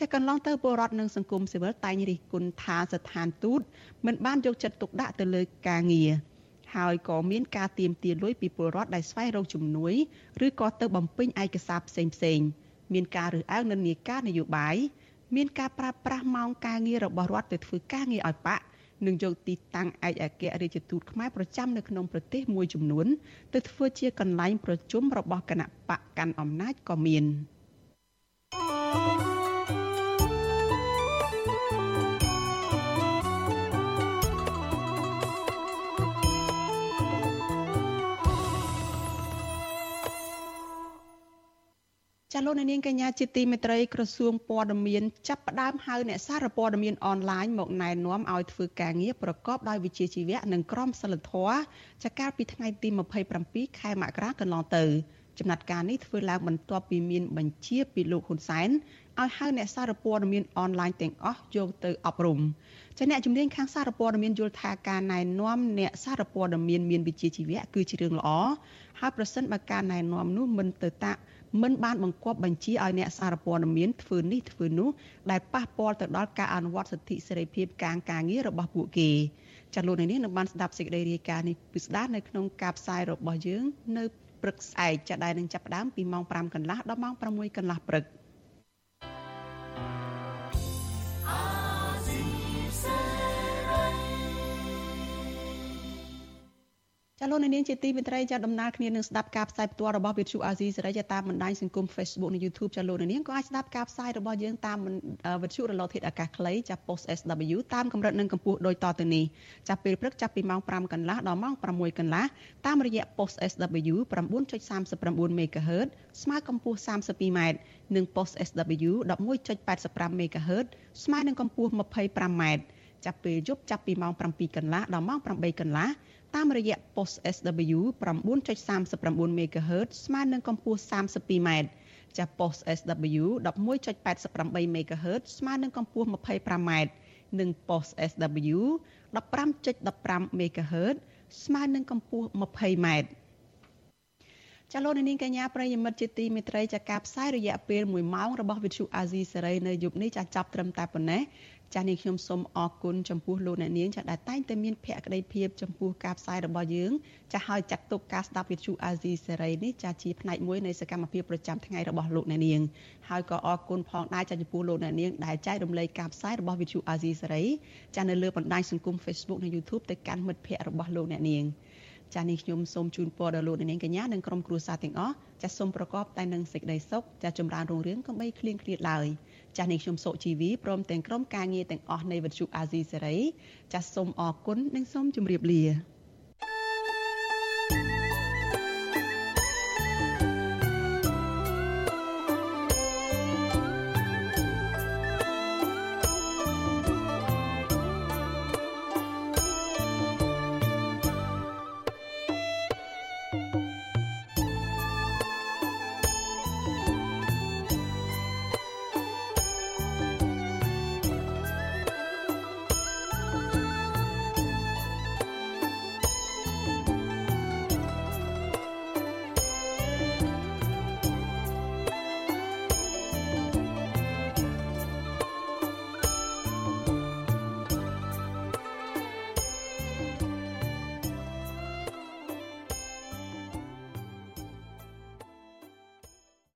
[SPEAKER 1] ចាកន្លងទៅពលរដ្ឋនិងសង្គមស៊ីវិលតែងរិះគន់ថាស្ថានទូតមិនបានយកចិត្តទុកដាក់ទៅលើការងារហើយក៏មានការទៀមទាលុយពីពលរដ្ឋដែលស្វែងរកជំនួយឬក៏ទៅបំពេញឯកសារផ្សេងផ្សេងមានការរើសអើងនិន្នាការនយោបាយមានការប្រើប្រាស់ម៉ោងការងាររបស់រដ្ឋទៅធ្វើការងារឲ្យបាក់និងយកទីតាំងឯកអគ្គរដ្ឋទូតខ្មែរប្រចាំនៅក្នុងប្រទេសមួយចំនួនទៅធ្វើជាកន្លែងប្រជុំរបស់គណៈបកកាន់អំណាចក៏មាន។ ចាលោកនាងកញ្ញាជាទីមេត្រីក្រសួងព័ត៌មានចាប់ផ្ដើមហៅអ្នកសារព័ត៌មានអនឡាញមកណែនាំឲ្យធ្វើការងារប្រកបដោយវិជ្ជាជីវៈនិងក្រមសីលធម៌ចាកាលពីថ្ងៃទី27ខែមករាកន្លងទៅចំណាត់ការនេះធ្វើឡើងបន្ទាប់ពីមានបញ្ជាពីលោកហ៊ុនសែនឲ្យហៅអ្នកសារព័ត៌មានអនឡាញទាំងអស់យកទៅអប់រំចាអ្នកជំនាញខាងសារព័ត៌មានយល់ថាការណែនាំអ្នកសារព័ត៌មានមានវិជ្ជាជីវៈគឺជារឿងល្អហើយប្រសិនបើការណែនាំនោះមិនទៅតាក់ មិនបានបង្គាប់បញ្ជាឲ្យអ្នកសារព័ត៌មានធ្វើនេះធ្វើនោះដែលប៉ះពាល់ទៅដល់ការអនុវត្តសិទ្ធិសេរីភាពការការងាររបស់ពួកគេចាលោកនេះនឹងបានស្ដាប់សេចក្តីរាយការណ៍នេះពិស្ដារនៅក្នុងការផ្សាយរបស់យើង នៅព្រឹកស្អែកចាដែលនឹងចាប់ផ្ដើមពីម៉ោង5កន្លះដល់ម៉ោង6កន្លះព្រឹក។ ចាលោកនាងជាទីមេត្រីចាដំណើរគ្នានឹងស្ដាប់ការផ្សាយផ្ទាល់របស់វិទ្យុអាស៊ីសេរីចាតាមបណ្ដាញសង្គម Facebook និង YouTube ចាលោកនាងក៏អាចស្ដាប់ការផ្សាយរបស់យើងតាមវិទ្យុរលកធាតុអាកាសខ្លីចា Post SW តាមកម្រិតនិងកម្ពស់ដូចតទៅនេះចាពេលព្រឹកចាប់ពីម៉ោង5កន្លះដល់ម៉ោង6កន្លះតាមរយៈ Post SW 9.39 MHz ស្មើកម្ពស់ 32m និង Post SW 11.85 MHz ស្មើនឹងកម្ពស់ 25m ចាប់ពេលយប់ចាប់ពីម៉ោង7កន្លះដល់ម៉ោង8កន្លះតាមរយៈ post SW 9.39 MHz ស្មើនឹងកម្ពស់ 32m ចាស់ post SW 11.88 MHz ស្មើនឹងកម្ពស់ 25m និង post SW 15.15 MHz ស្មើនឹងកម្ពស់ 20m ចាលោកនាងកញ្ញាប្រិយមិត្តជាទីមេត្រីចាការផ្សាយរយៈពេល1ម៉ោងរបស់វិទ្យុអាស៊ីសេរីនៅយប់នេះចាចាប់ត្រឹមតែប៉ុណ្ណេះចាស់នេះខ្ញុំសូមអរគុណចំពោះលោកអ្នកនាងចាស់ដែលតែងតែមានភក្ដីភាពចំពោះការផ្សាយរបស់យើងចាស់ហើយចាត់ទុកការស្ដាប់វិទ្យុអាស៊ីសេរីនេះចាស់ជាផ្នែកមួយនៃសកម្មភាពប្រចាំថ្ងៃរបស់លោកអ្នកនាងហើយក៏អរគុណផងដែរចាស់ចំពោះលោកអ្នកនាងដែលចែករំលែកការផ្សាយរបស់វិទ្យុអាស៊ីសេរីចាស់នៅលើបណ្ដាញសង្គម Facebook និង YouTube ទៅកាន់មិត្តភ័ក្តិរបស់លោកអ្នកនាង ចានេះខ្ញុំសូមជូនពរដល់លោកនាងកញ្ញានិងក្រុមគ្រួសារទាំងអស់ចាសូមប្រកបតែនឹងសេចក្តីសុខចាចម្រើនរុងរឿងកុំបីឃ្លៀងឃ្លាតឡើយចាស់នេះខ្ញុំសុជីវីព្រមទាំងក្រុមការងារទាំងអស់នៃវិទ្យុអាស៊ីសេរីចាសសូមអរគុណនិងសូមជម្រាបលា